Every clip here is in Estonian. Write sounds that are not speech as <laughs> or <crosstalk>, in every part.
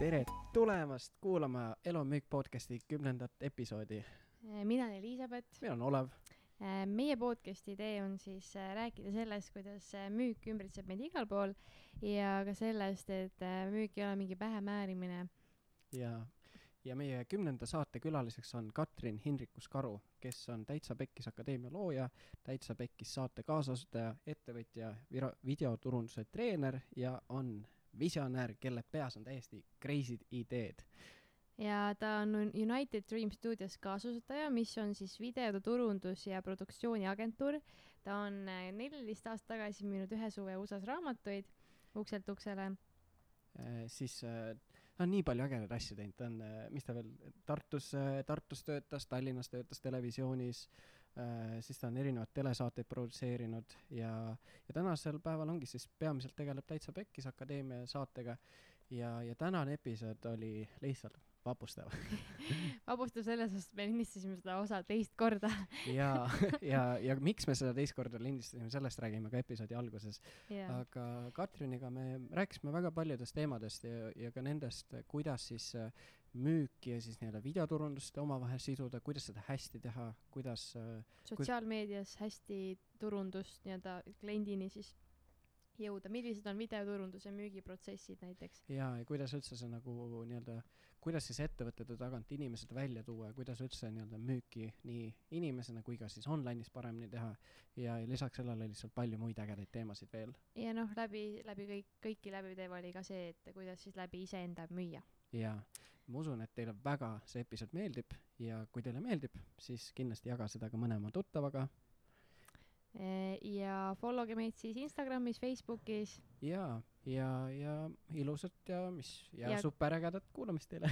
tere tulemast kuulama Elu müük podcasti kümnendat episoodi. mina olen Elizabeth. mina olen Olev. meie podcasti idee on siis äh, rääkida sellest, kuidas müük ümbritseb meid igal pool ja ka sellest, et müük ei ole mingi pähemäärimine. ja, ja meie kümnenda saate külaliseks on Katrin Hindrikus-Karu, kes on Täitsa Pekkis Akadeemia looja, Täitsa Pekkis saate kaasasutaja, ettevõtja, videoturunduse treener ja on visionäär, kelle peas on täiesti crazy'd ideed. ja ta on United Dream Studios kaasasutaja, mis on siis videoturundus ja produktsiooniagentuur. ta on äh, neliteist aastat tagasi müünud ühe suve USA-s raamatuid ukselt uksele äh,. siis äh, ta on nii palju ägedaid asju teinud, ta on äh,, mis ta veel, Tartus Tartus töötas, Tallinnas töötas televisioonis siis ta on erinevaid telesaateid produtseerinud ja, ja tänasel päeval ongi siis peamiselt tegeleb Täitsa Pekkis Akadeemia saatega. Ja, ja tänane episood oli lihtsalt vapustav. <laughs> Vapustav selles osas, et me lindistasime seda osa teist korda. <laughs> Ja, ja, ja miks me seda teist korda lindistasime, sellest räägime ka episoodi alguses. Yeah.. aga Katriniga me rääkisime väga paljudest teemadest ja, ja ka nendest, kuidas siis äh, müüki ja siis nii-öelda videoturundust omavahel siduda, kuidas seda hästi teha, kuidas äh, sotsiaalmeedias hästi turundust nii-öelda kliendini siis jõuda, millised on videoturunduse müügiprotsessid näiteks? ja, ja kuidas üldse see nagu nii-öelda, kuidas siis ettevõtete tagant inimesed välja tuua ja kuidas üldse nii-öelda müüki nii inimesena kui ka siis online'is paremini teha ja, lisaks sellele lihtsalt palju muid ägedaid teemasid veel. ja noh, läbi, läbi kõik, kõiki läbiv teema oli ka see, et kuidas siis läbi iseenda müüa jaa, ma usun, et teile väga see episood meeldib ja kui teile meeldib, siis kindlasti jaga seda ka mõne oma tuttavaga Eh, ja follow ge meid siis Instagramis, Facebookis. ja, ja, ja ilusat ja mis ja, ja... superägedat kuulamist teile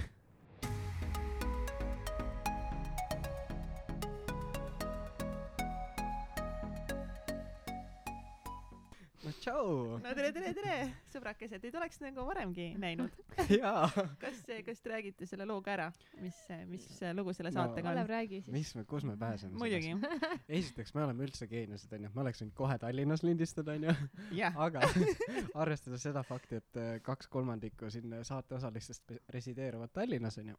tšau. no tere, tere, tere, sõbrakesed, teid oleks nagu varemgi näinud <laughs> jaa. kas, kas te räägite selle looga ära, mis, mis lugu selle saatega no, on? räägi siis. mis me, kus me <laughs> pääseme? muidugi. <laughs> esiteks, me oleme üldse geeniused, onju, me oleks võinud kohe Tallinnas lindistada, onju. aga arvestades seda fakti, et äh, kaks kolmandikku siin saate osalistest resideeruvad Tallinnas, onju.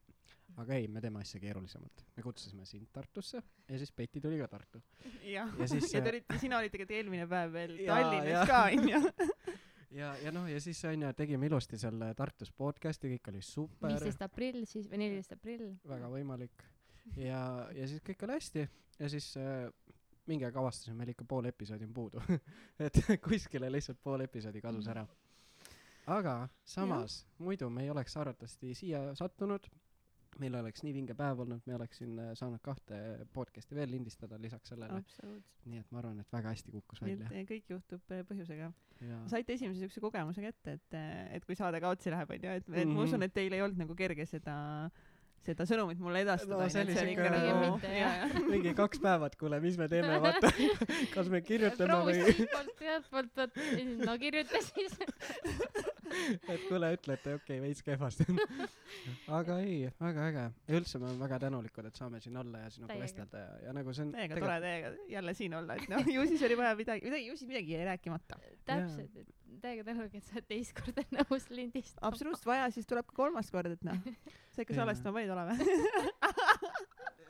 Aga ei, me teeme asja keerulisemalt. me kutsusime sind Tartusse ja siis Betty tuli ka Tartu. jah, ja, siis, ja te olite, sina olid tegelikult eelmine päev veel Tallinnas ka, onju <laughs> ja, ja noh, ja siis onju tegime ilusti seal Tartus podcast'i, kõik oli super. viisteist aprill siis või neliteist aprill. väga võimalik. ja, ja siis kõik oli hästi ja siis äh, mingi aeg avastasime, meil ikka pool episoodi on puudu <laughs> et kuskile lihtsalt pool episoodi kadus ära. aga samas, muidu me ei oleks arvatavasti siia sattunud meil oleks nii vinge päev olnud, me oleksime äh, saanud kahte podcast'i veel lindistada lisaks sellele. nii et ma arvan, et väga hästi kukkus välja. et kõik juhtub äh, põhjusega. saite esimese siukse kogemuse kätte, et, äh, et kui saade kaotsi läheb, onju, et, et mm -hmm. ma mhm. usun, et teil ei olnud nagu kerge seda seda sõnumit mulle edastada no,. nagu <laughs> mingi kaks päeva, et kuule, mis me teeme, <laughs> vaata <laughs> kas me kirjutame või. sealtpoolt, sealtpoolt, vot, no kirjuta siis et kuule, ütle, et okei okay,, veits kehvasti aga ei, väga äge ja üldse me oleme väga tänulikud, et saame siin olla ja sinuga vestelda ja, ja nagu see on. täiega tore teiega jälle siin olla, et noh, ju siis oli vaja midagi, midagi, ju siis midagi jäi rääkimata. täpselt, et täiega tänulik, et sa oled teist korda <laughs> nõus lindistama. absoluutselt, vaja, siis tuleb ka kolmas kord, et noh, sa ikka salvestama võid olema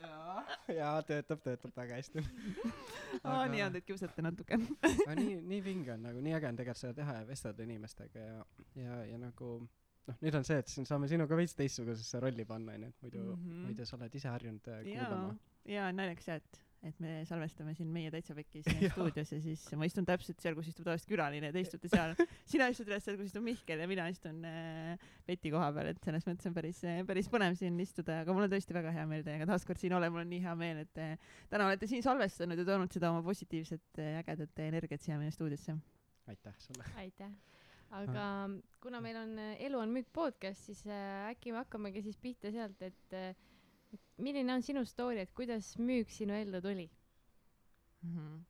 jaa, jaa, töötab, töötab väga hästi aga... Nii on, et kiusate natuke aga nii, nii vinge on nagu, nii äge on tegelikult seda teha ja vestelda inimestega ja, ja, ja nagu noh, nüüd on see, et siin saame sinuga veits teistsugusesse rolli panna, onju, et muidu mm, -hmm. muidu sa oled ise harjunud äh, kuulama. jaa, naljakas jah, et et me salvestame siin meie Täitsa Pekis <laughs> stuudios ja siis ma istun täpselt seal, kus istub tavaliselt külaline, te istute seal. sina istud üles seal, kus istub Mihkel ja mina istun äh, Beti koha peal, et selles mõttes on päris, äh, päris põnev siin istuda, aga mul on tõesti väga hea meel teiega taaskord siin olla, mul on nii hea meel, et äh, täna olete siin salvestanud ja toonud seda oma positiivset äh, ägedat energiat siia meie stuudiosse. aitäh sulle. aitäh aga kuna meil on äh, Elu on müük podcast, siis äh, äkki me hakkamegi siis pihta sealt, et äh, milline on sinu story, et kuidas müük sinu ellu tuli mm? -hmm.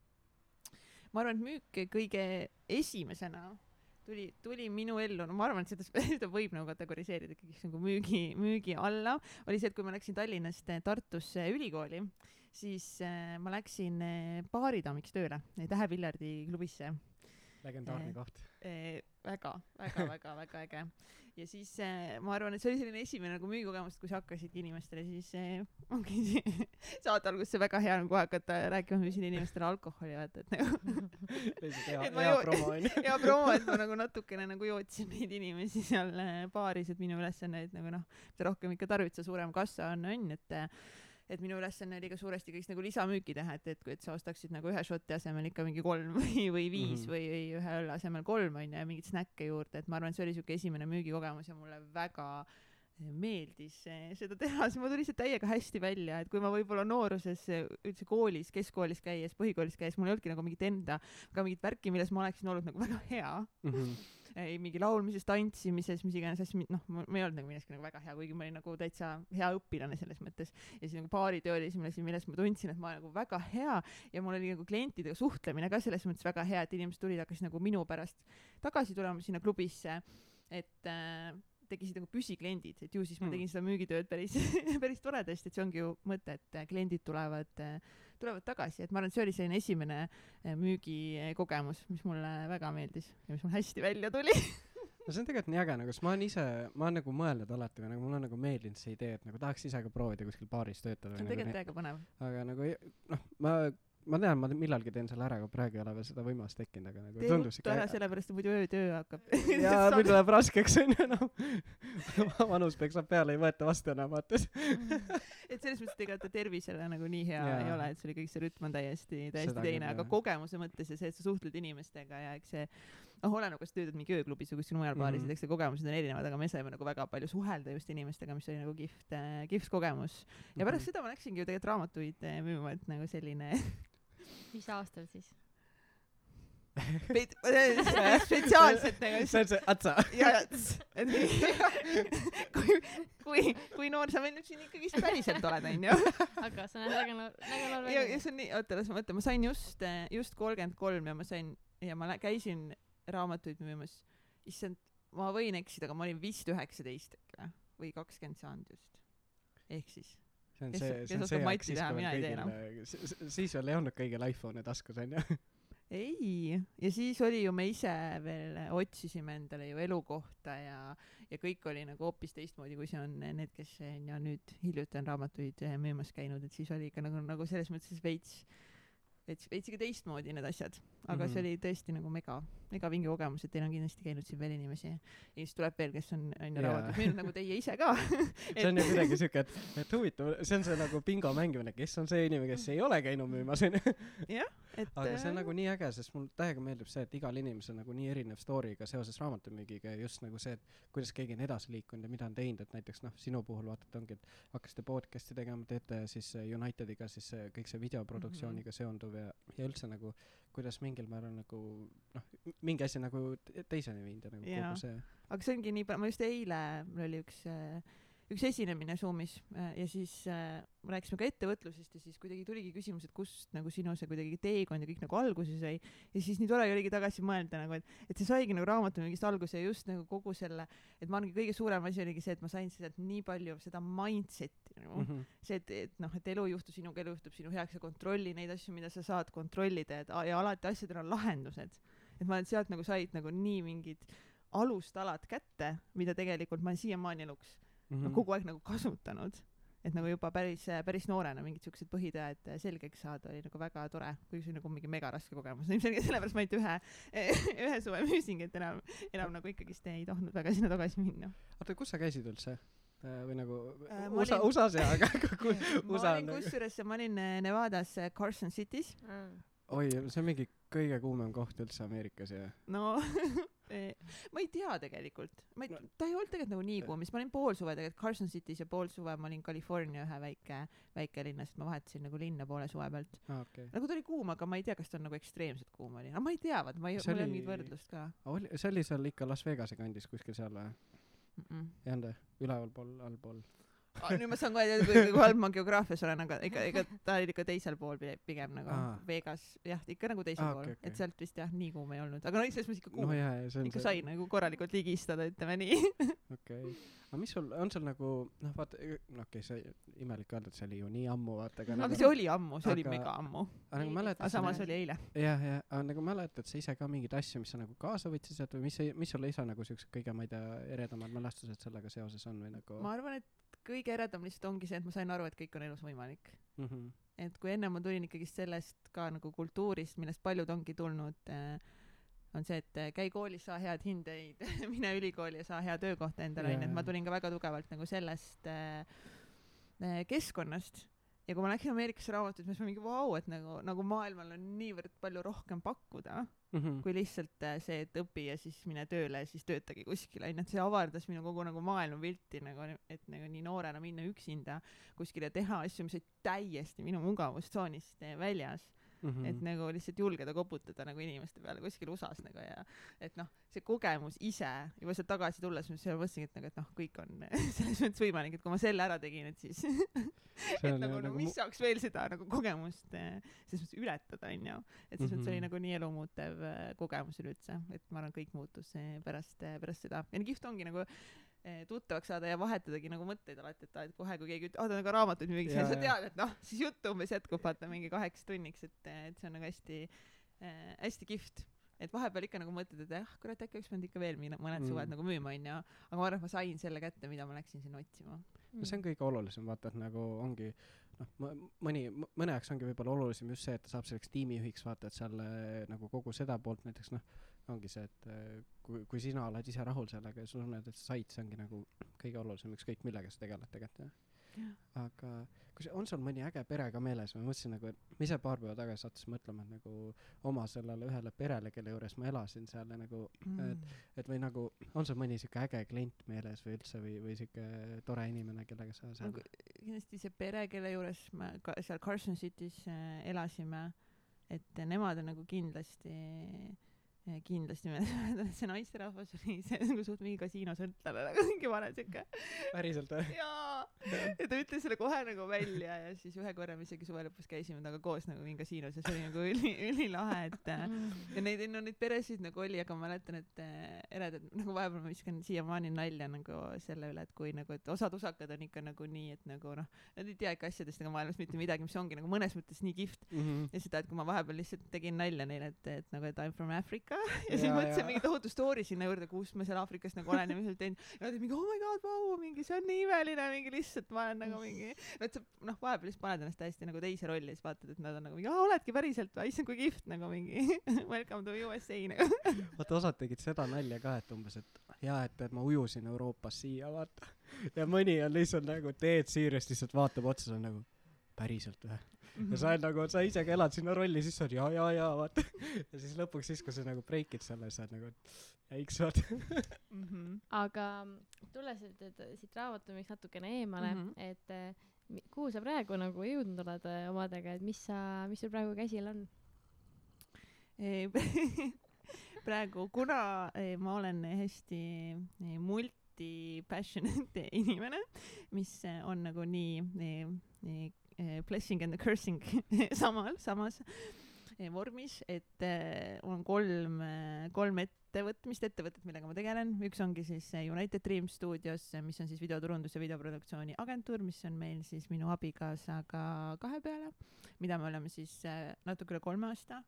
ma arvan, et müük kõige esimesena tuli, tuli minu ellu, no ma arvan, et seda, <laughs> seda võib nagu kategoriseerida ikkagi nagu müügi, müügi alla, oli see, et kui ma läksin Tallinnast Tartusse ülikooli, siis äh, ma läksin äh, baaridaamiks tööle Tähe Pillardi klubisse legendaarne Eh, koht. Eh, väga, väga, <laughs> väga, väga äge. ja siis eh, ma arvan, et see oli selline esimene nagu müügikogemus, kui sa hakkasidki inimestele, siis eh, ongi <laughs> saate alguses see väga hea on kohe hakata rääkima, müüsin inimestele alkoholi, vaata, et nagu <laughs> hea, hea ju- promo onju. hea promo, et ma nagu natukene nagu jootsin neid inimesi seal eh, baaris, et minu ülesanne, et nagu noh, mida rohkem ikka tarbid, seda suurem kassa on, on, et eh, et minu ülesanne oli ka suuresti kõik nagu lisamüüki teha, et, et kui, et sa ostaksid nagu ühe šoti asemel ikka mingi kolm <laughs> või, või viis mm. -hmm. või, või ühe õlle asemel kolm onju ja mingeid snäkke juurde, et ma arvan, et see oli siuke esimene müügikogemus ja mulle väga meeldis seda teha, siis mul tuli see täiega hästi välja, et kui ma võib-olla nooruses üldse koolis, keskkoolis käies, põhikoolis käies, mul ei olnudki nagu mingit enda, ka mingit värki, milles ma oleksin olnud nagu väga hea Mhm. Ei mingi laulmises, tantsimises, mis iganes asju, noh, ma ei olnud nagu milleski nagu väga hea, kuigi ma olin nagu täitsa hea õpilane selles mõttes. ja siis nagu baaritöö oli see, milles, milles ma tundsin, et ma olen nagu väga hea ja mul oli nagu klientidega suhtlemine ka selles mõttes väga hea, et inimesed tulid, hakkasid nagu minu pärast tagasi tulema sinna klubisse, et äh, tekkisid nagu püsikliendid, et ju siis ma Mm. tegin seda müügitööd päris, <laughs> päris toredasti, et see ongi ju mõte, et kliendid tulevad äh, tulevad tagasi, et ma arvan, et see oli selline esimene äh, müügikogemus, mis mulle väga meeldis ja mis mul hästi välja tuli. <laughs> no see on tegelikult nii äge nagu, sest ma olen ise, ma olen nagu mõelnud alati või nagu mulle on nagu meeldinud see idee, et nagu tahaks ise ka proovida kuskil baaris töötada see on nagu tegelikult täiega põnev. aga nagu noh, ma, ma tean, ma millalgi teen selle ära, aga praegu ei ole veel seda võimalust tekkinud, aga nagu tee tundus ruttu ära, sellepärast et muidu öötöö hakkab. <laughs> jaa, <laughs> nüüd läheb raskeks onju noh <laughs> vanus peksab peale, ei võeta vastu enam vaata et selles mõttes, et ega ta tervisele nagu nii hea Jaa. ei ole, et sul ikkagi see rütm on täiesti, täiesti Seda teine, aga kogemuse mõttes ja see, et sa suhtled inimestega ja eks see noh, oleneb, kas töötad mingi ööklubis või kuskil mujal baaris Mhm. mm, -hmm. eks see kogemused on erinevad, aga me saime nagu väga palju suhelda just inimestega, mis oli nagu kihvt, kihvt kogemus. ja pärast seda ma läksingi ju tegelikult raamatuid eh, müüma, et nagu selline mis aastal siis? peit- <laughs> spetsiaalselt nagu see on see atsa ja, et <laughs> kui, kui, kui noor sa veel nüüd siin ikkagist päriselt oled, onju. <laughs> aga sa näed väga noor, väga noor ja, ja välja. see on nii, oota, las ma mõtlen, ma sain just, just kolmkümmend kolm ja ma sain ja ma lä- käisin raamatuid müümas. issand, ma võin eksida, aga ma olin vist üheksateist äkki või, või kakskümmend saanud just. ehk siis. See on Kes- see, see on see aeg siis, kui veel kõigil, siis veel ei olnud kõigil iPhone'e taskus onju. <laughs> ei, ja siis oli ju me ise veel otsisime endale ju elukohta ja, ja kõik oli nagu hoopis teistmoodi, kui see on need, kes on ja nüüd hiljuti on raamatuid eh, müümas käinud, et siis oli ikka nagu, nagu selles mõttes veits, veits, veits ikka teistmoodi need asjad, aga mm -hmm. Mhm. see oli tõesti nagu mega, mega vinge kogemus, et teil on kindlasti käinud siin veel inimesi ja siis tuleb veel, kes on, on ju Jaa. raamatuid müünud nagu teie ise ka. <laughs> see on ju kuidagi siuke, et, et huvitav, see on see nagu bingo mängimine, kes on see inimene, kes ei ole käinud müümas onju. Et aga see on äh, nagu nii äge, sest mul täiega meeldib see, et igal inimesel nagu nii erinev story ka seoses raamatumüügiga ja just nagu see, et kuidas keegi on edasi liikunud ja mida on teinud, et näiteks noh, sinu puhul vaata, et ongi, et hakkasite podcast'i tegema, teete siis äh, Unitediga siis äh, kõik see videoproduktsiooniga seonduv ja, ja üldse nagu kuidas mingil määral nagu noh, mingi asi nagu te- teiseni viinud ja nagu Jaa. kogu see aga see ongi nii, ma just eile, mul oli üks, üks esinemine Zoomis äh, ja siis äh, me rääkisime ka ettevõtlusest ja siis kuidagi tuligi küsimus, et kust nagu sinu see kuidagi teekond ja kõik nagu alguse sai ja siis nii tore oligi tagasi mõelda nagu, et, et see saigi nagu raamatumüügist alguse ja just nagu kogu selle, et ma arvangi kõige suurem asi oligi see, et ma sain sealt nii palju seda mindset'i nagu mm, mm. -hmm. see, et, et noh, et elu ei juhtu sinuga, elu juhtub sinu heaks ja kontrolli neid asju, mida sa saad kontrollida, et ja alati asjadel on lahendused. et ma sealt nagu said nagu nii mingid alustalad kätte, mida tegelikult ma olen siiamaani eluks Mm mm. kogu aeg nagu kasutanud. et nagu juba päris, päris noorena mingid siuksed põhitõed selgeks saada oli nagu väga tore, kuigi see oli nagu mingi megaraske kogemus, ilmselgelt sellepärast ma ainult ühe, <laughs> ühe suve müüsingi, et enam, enam nagu ikkagist ei tahtnud väga sinna tagasi minna. oota, kus sa käisid üldse? või nagu Äh, ma USA, olin- USA-s jaa, aga <laughs> kui ma USA olin on nagu kusjuures, ma olin Nevadas Carson City's, oi, see on mingi kõige kuumem koht üldse Ameerikas ja no <laughs> eh, ma ei tea tegelikult, ma ei No-, ta ei olnud tegelikult nagu nii kuum, siis ma olin pool suve tegelikult Carson City's ja pool suve ma olin California ühe väike, väikelinnas, et ma vahetasin nagu linna poole suve pealt. ah, okay.. nagu ta oli kuum, aga ma ei tea, kas ta on nagu ekstreemselt kuum oli, aga ma ei tea, vaat ma ei, mul ei ole mingit võrdlust ka oli, see oli seal ikka Las Vegase kandis kuskil seal või? mm. -mm. ei olnud või? ülevalpool, allpool? <laughs> Nüüd ma saan kohe teada, kui kui halb ma geograafias olen, aga ega, ega ta oli ikka teisel pool pi- pigem nagu Aa. Vegas, jah, ikka nagu teisel Aa, pool okei,, okei. et sealt vist jah, nii kuum ei olnud, aga no selles mõttes ikka kuum no ja see ikka sai nagu korralikult ligistada, ütleme nii. <laughs> okei okay.. aga mis sul, on sul nagu noh, vaata, no okei okay,, see imelik öelda, et see oli ju nii ammu, vaata, aga aga nagu see oli ammu, see oli aga- mega ammu. aga nagu aga mäletad samas oli eile. jah, jah, aga nagu mäletad sa ise ka mingeid asju, mis sa nagu kaasa võtsid sealt või mis, mis sul ise nagu siuksed kõige, ma ei tea, eredamad mälestused sellega seoses on või nagu ma arvan, et kõige eredam lihtsalt ongi see, et ma sain aru, et kõik on elus võimalik. mm -hmm. et kui enne ma tulin ikkagist sellest ka nagu kultuurist, millest paljud ongi tulnud äh, on see, et äh, käi koolis, saa head hindeid, <laughs> mine ülikooli ja saa hea töökohta endale onju, et ma tulin ka väga tugevalt nagu sellest äh, keskkonnast ja kui ma läksin Ameerikasse raamatuid, siis ma mingi vau, et nagu, nagu maailmal on niivõrd palju rohkem pakkuda, Mm -hmm. kui lihtsalt äh, see, et õpi ja siis mine tööle ja siis töötagi kuskil onju, et see avardas minu kogu nagu maailmapilti nagu, et nagu nii noorena minna üksinda kuskile teha asju, mis olid täiesti minu mugavustsoonist eh, väljas Mm mm., et nagu lihtsalt julgeda koputada nagu inimeste peale kuskil USA-s nagu ja et noh, see kogemus ise juba sealt tagasi tulles ma mõtlesingi, et nagu, et noh, kõik on <laughs> selles mõttes võimalik, et kui ma selle ära tegin, et siis <laughs> et nagu, nagu mis saaks veel seda nagu kogemust eh, selles mõttes ületada onju, et selles mõttes oli Mhm. nagu nii elumuutev eh, kogemus üleüldse, et ma arvan, kõik muutus eh, pärast, pärast seda ja kihvt ongi nagu tuttavaks saada ja vahetadagi nagu mõtteid alati, et, et kohe, kui keegi ütleb, aa ta on ka raamatuid müügis Jaa, sa tead, et noh, siis jutt umbes jätkub vaata mingi kaheks tunniks, et, et see on nagu hästi äh,, hästi kihvt. et vahepeal ikka nagu mõtled, et jah, kurat, äkki oleks pidanud ikka veel mina- mõned Mm. suved nagu müüma onju, aga ma arvan, et ma sain selle kätte, mida ma läksin sinna otsima. no see on kõige olulisem, vaata, et nagu ongi noh, mõni, mõne jaoks ongi võib-olla olulisem just see, et ta saab selleks tiimijuhiks, vaata, et seal eh, nagu kogu seda poolt näiteks noh, ongi see, et eh, kui, kui sina oled ise rahul sellega ja sa tunned, et sa said, see ongi nagu kõige olulisem, ükskõik millega sa tegeled tegelikult jah. aga kui see, on sul mõni äge pere ka meeles, ma mõtlesin nagu, et ma ise paar päeva tagasi sattusin mõtlema, et nagu oma sellele ühele perele, kelle juures ma elasin seal ja nagu, Mm. et või nagu on sul mõni siuke äge klient meeles või üldse või, või siuke tore inimene, kellega sa seal nagu kindlasti see pere, kelle juures me ka seal Carson City's äh, elasime, et nemad on nagu kindlasti kindlasti meeles, <laughs> see naisterahvas oli see nagu suht mingi kasiinosõltlane nagu mingi vanem siuke päriselt või? jaa. Ja ta ütles selle kohe nagu välja ja siis ühe korra me isegi suve lõpus käisime temaga koos nagu mingi kasiinos ja see oli nagu üli ülilahe et äh, ja neid no neid peresid nagu oli aga ma mäletan et äh, eredad nagu vahepeal ma viskan siiamaani nalja nagu selle üle et kui nagu et osad usakad on ikka nagu nii et nagu noh nad ei tea ikka asjadest ega maailmast mitte midagi mis ongi nagu mõnes mõttes nii kihvt. Mhm. ja seda et kui ma vahepeal lihtsalt tegin nalja neile et et nagu et I m from Africa ja siis mõtlesin mingi tohutu story sinna juurde kus ma seal Aafrikas nagu olen ja mis ma teen. Ja nad olid mingi oh my god vau mingi see on nii imeline. Mingi lihtsalt ma olen nagu mingi et sa noh vahepeal lihtsalt paned ennast täiesti nagu teise rolli ja siis vaatad et nad on nagu mingi aa oledki päriselt või? Issand kui kihvt nagu mingi. <laughs> Welcome to USA nagu. Vaata osad tegid seda nalja ka, et umbes, et jaa, et, et ma ujusin Euroopas siia, vaata. <laughs> ja mõni on lihtsalt nagu teed Siiriast lihtsalt vaatab otsa, on nagu päriselt või? Ja sa oled nagu, sa ise ka elad sinna rolli, siis sa oled jaa, jaa, jaa, vaata. ja siis lõpuks, siis kui sa nagu breikid selle, sa oled nagu, et jaiks, vaata. Mhm. aga tulles nüüd siit raamatumüügist natukene eemale mm. -hmm. et kuhu sa praegu nagu jõudnud oled eh, omadega, et mis sa, mis sul praegu käsil on? Ei, <laughs> praegu, kuna eh, ma olen hästi eh, multi-passionate inimene, mis on nagu nii eh, blessing and cursing <laughs> samal, samas eh, vormis, et eh, on kolm, kolm ettevõtmist, ettevõtet, millega ma tegelen, üks ongi siis eh, United Dream Studios, mis on siis videoturundus ja videoproduktsiooni agentuur, mis on meil siis minu abikaasaga kahe peale, mida me oleme siis eh, natuke üle kolme aasta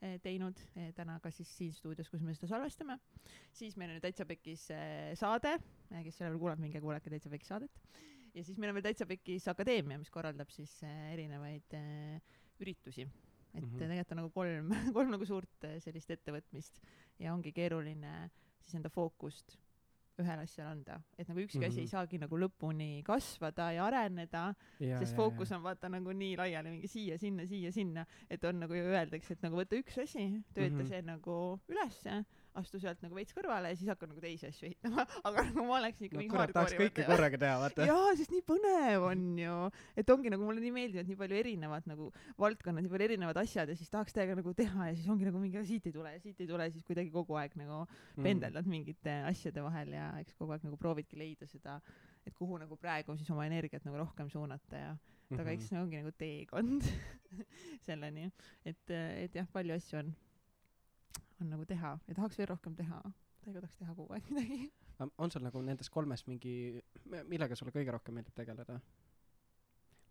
eh, teinud eh, täna ka siis siin stuudios, kus me seda salvestame. siis meil on Täitsa Pekis eh, saade, kes ei ole veel kuulanud, minge kuulake Täitsa Pekis saadet. Ja siis meil on veel Täitsa Pekis Akadeemia, mis korraldab siis eh, erinevaid eh, üritusi. et mm Mhm. -hmm. tegelikult on nagu kolm, <laughs> kolm nagu suurt eh, sellist ettevõtmist ja ongi keeruline siis enda fookust ühele asjale anda, et nagu ükski mm -hmm. asi Mhm. ei saagi nagu lõpuni kasvada ja areneda, sest fookus on vaata nagu nii laiali mingi siia-sinna, siia-sinna, et on nagu ju öeldakse, et nagu võta üks asi, tööta mm Mhm. -hmm. see nagu ülesse, astu sealt nagu veits kõrvale ja siis hakka nagu teisi asju ehitama, <laughs> aga nagu ma oleksin ikka no mingi kurat, tahaks hardcore'i kõike korraga teha, vaata. <laughs> jaa, sest nii põnev on ju, et ongi nagu mulle nii meeldivad nii palju erinevad nagu valdkonnad, nii palju erinevad asjad ja siis tahaks täiega nagu teha ja siis ongi nagu mingi siit ei tule ja siit ei tule, siis kuidagi kogu aeg nagu Mm. pendeldad mingite asjade vahel ja eks kogu aeg nagu proovidki leida seda et kuhu nagu praegu siis oma energiat nagu rohkem suunata ja et aga Mhm. eks see ongi nagu teekond <laughs> selleni, et, et jah, palju asju on, on nagu teha ja tahaks veel rohkem teha, täiega tahaks teha kogu aeg midagi. On sul nagu nendest kolmest mingi, millega sulle kõige rohkem meeldib tegeleda?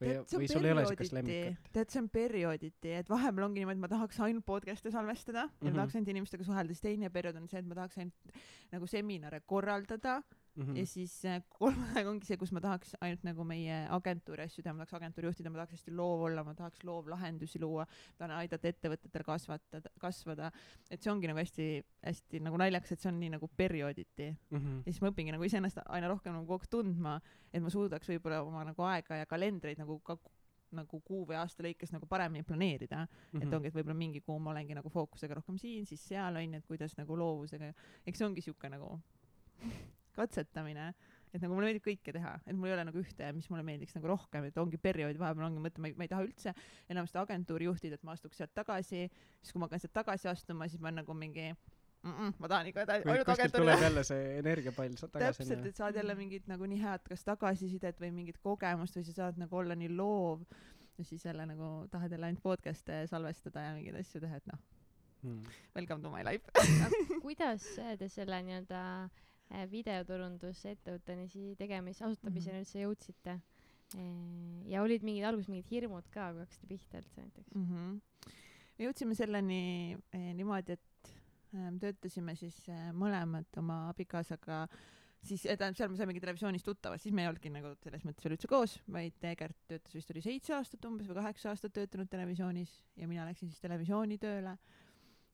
või, või sul ei ole siukest lemmikut? tead, see on periooditi, et vahepeal ongi niimoodi, et ma tahaks ainult podcast'e salvestada ja Mhm. ma tahaks ainult inimestega suhelda, siis teine periood on see, et ma tahaks ainult nagu seminare korraldada Mhm. ja siis äh, kolmas <laughs> aeg ongi see, kus ma tahaks ainult nagu meie agentuuri asju teha, ma tahaks agentuuri juhtida, ma tahaks hästi loov olla, ma tahaks loovlahendusi luua, tahan aidata ettevõtetel kasvatada, kasvada, et see ongi nagu hästi-hästi nagu naljakas, et see on nii nagu periooditi Mhm. ja siis ma õpingi nagu iseennast aina rohkem nagu kogu aeg tundma, et ma suudaks võib-olla oma nagu aega ja kalendreid nagu ka nagu kuu või aasta lõikes nagu paremini planeerida mm, -hmm. et Mhm. ongi, et võib-olla mingi kuu ma olengi nagu fookusega rohkem siin, siis seal onju, et kuidas nagu loovusega, eks see ongi siuke nagu <laughs> katsetamine, et nagu mulle meeldib kõike teha, et mul ei ole nagu ühte, mis mulle meeldiks nagu rohkem, et ongi periood, vahepeal ongi mõte, ma ei, ma ei taha üldse enam seda agentuuri juhtida, et ma astuks sealt tagasi, siis kui ma hakkan sealt tagasi astuma, siis ma olen nagu mingi mm -mm, ma tahan ikka ainult kuskilt agentuuri tuleb jälle see energiapall sa- tagasi täpselt, et saad jälle mingit nagu nii head kas tagasisidet või mingit kogemust või sa saad nagu olla nii loov ja siis jälle nagu tahad jälle ainult podcast'e salvestada ja mingeid asju teha, et noh, mm. welcome to my life. kuidas te selle nii-öelda äh, videoturundusettevõtteni siis tegemise, asutamiseni Mhm. üldse jõudsite? ja olid mingid alguses mingid hirmud ka, kui hakkasite pihta üldse näiteks? mm. -hmm. me jõudsime selleni eh, niimoodi, et eh, töötasime siis eh, mõlemad oma abikaasaga siis tähendab, seal me saimegi televisioonis tuttavad, siis me ei olnudki nagu selles mõttes veel üldse koos, vaid Egert töötas vist oli seitse aastat umbes või kaheksa aastat töötanud televisioonis ja mina läksin siis televisiooni tööle.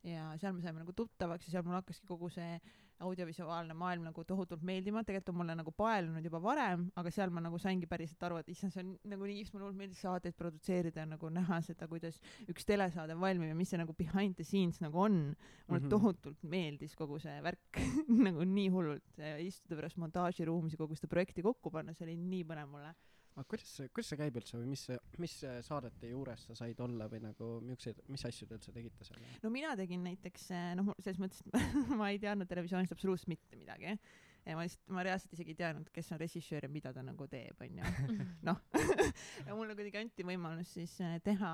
ja seal me saime nagu tuttavaks ja seal mul hakkaski kogu see audiovisuaalne maailm nagu tohutult meeldima, tegelikult on mulle nagu paelunud juba varem, aga seal ma nagu saingi päriselt aru, et issand, see on nagu nii ihme, mulle hullult meeldis saateid produtseerida nagu näha seda, kuidas üks telesaade valmib ja mis see nagu behind the scenes nagu on. mulle mm. -hmm. tohutult meeldis kogu see värk <laughs> nagu nii hullult istuda pärast montaažiruumis ja kogu seda projekti kokku panna, see oli nii põnev mulle. Aga kuidas see, kuidas see käib üldse või mis, mis äh, saadete juures sa said olla või nagu miukseid, mis asju te üldse tegite seal? no mina tegin näiteks eh, noh, selles mõttes, et <laughs> ma ei teadnud televisioonist absoluutselt mitte midagi. ja ma lihtsalt, ma reaalselt isegi ei teadnud, kes on režissöör ja mida ta nagu teeb, onju. <laughs> noh, <laughs> ja mulle kuidagi anti võimalus siis eh, teha,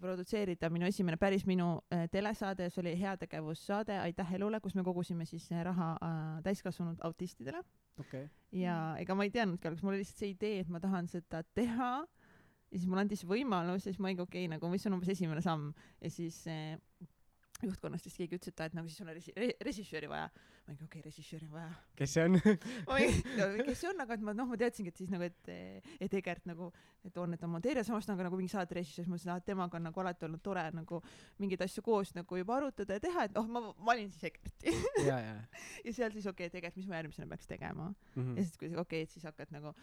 produtseerida minu esimene päris minu äh, telesaade, see oli heategevussaade Aitäh elule, kus me kogusime siis äh, raha äh, täiskasvanud autistidele. Okei, ja ega ma ei teadnudki alguses, mul oli lihtsalt see idee, et ma tahan seda teha. Ja siis mulle anti see võimalus ja siis ma olingi okei okay, nagu mis on umbes esimene samm. Ja siis juhtkonnast vist keegi ütles, et aa, et nagu siis on resi-, re, režissööri vaja. ma olingi okei okay,, režissööri on vaja. kes see on? mingi, kes see on, aga et ma noh, ma teadsingi, et siis nagu, et, et Egert nagu, et on, et ta monteerija, samas ta on ka nagu mingi saate režissöör, siis ma mõtlesin, et temaga on nagu alati olnud tore nagu mingeid asju koos nagu juba arutada ja teha, et oh, ma valin siis Egerti. ja, ja ja seal siis okei okay,, et Egert, mis ma järgmisena peaks tegema mm. ja -hmm. siis kuidagi okei okay,, et siis hakkad nagu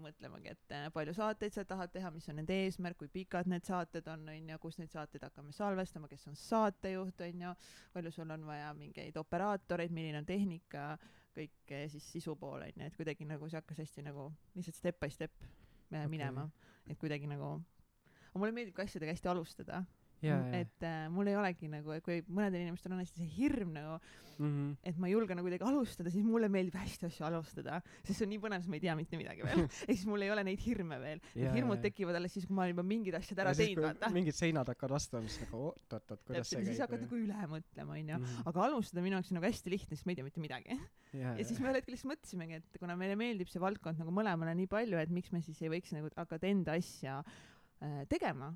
mõtlemagi, et eh, palju saateid sa tahad teha, mis on nende eesmärk, kui pikad need saated on, onju, kus neid saateid hakkame salvestama, kes on saatejuht, onju, palju sul on vaja mingeid operaatoreid, milline on tehnika, kõik eh, siis sisu pool onju, et kuidagi nagu see hakkas hästi nagu lihtsalt step by step eh, minema, et kuidagi nagu, mulle meeldib ka asjadega hästi alustada, ja, ja, et äh, mul ei olegi nagu, kui mõnedel inimestel on hästi see hirm nagu, Mhm. et ma ei julge nagu kuidagi alustada, siis mulle meeldib hästi asju alustada, sest see on nii põnev, sest ma ei tea mitte midagi veel. <laughs> ehk siis mul ei ole neid hirme veel. Need hirmud ja. tekivad alles siis, kui ma olen juba mingid asjad ära teinud, vaata. mingid seinad hakkavad vastu olema, siis nagu oot-oot-oot, kuidas see siis hakkad käib nagu üle mõtlema, onju. Mhm. aga alustada minu jaoks on nagu hästi lihtne, sest ma ei tea mitte midagi. ja, ja siis me ühel hetkel lihtsalt mõtlesimegi, et kuna meile meeldib see valdkond nagu mõlemale nii palju, et miks me siis ei võiks nagu hakata enda asja äh, tegema.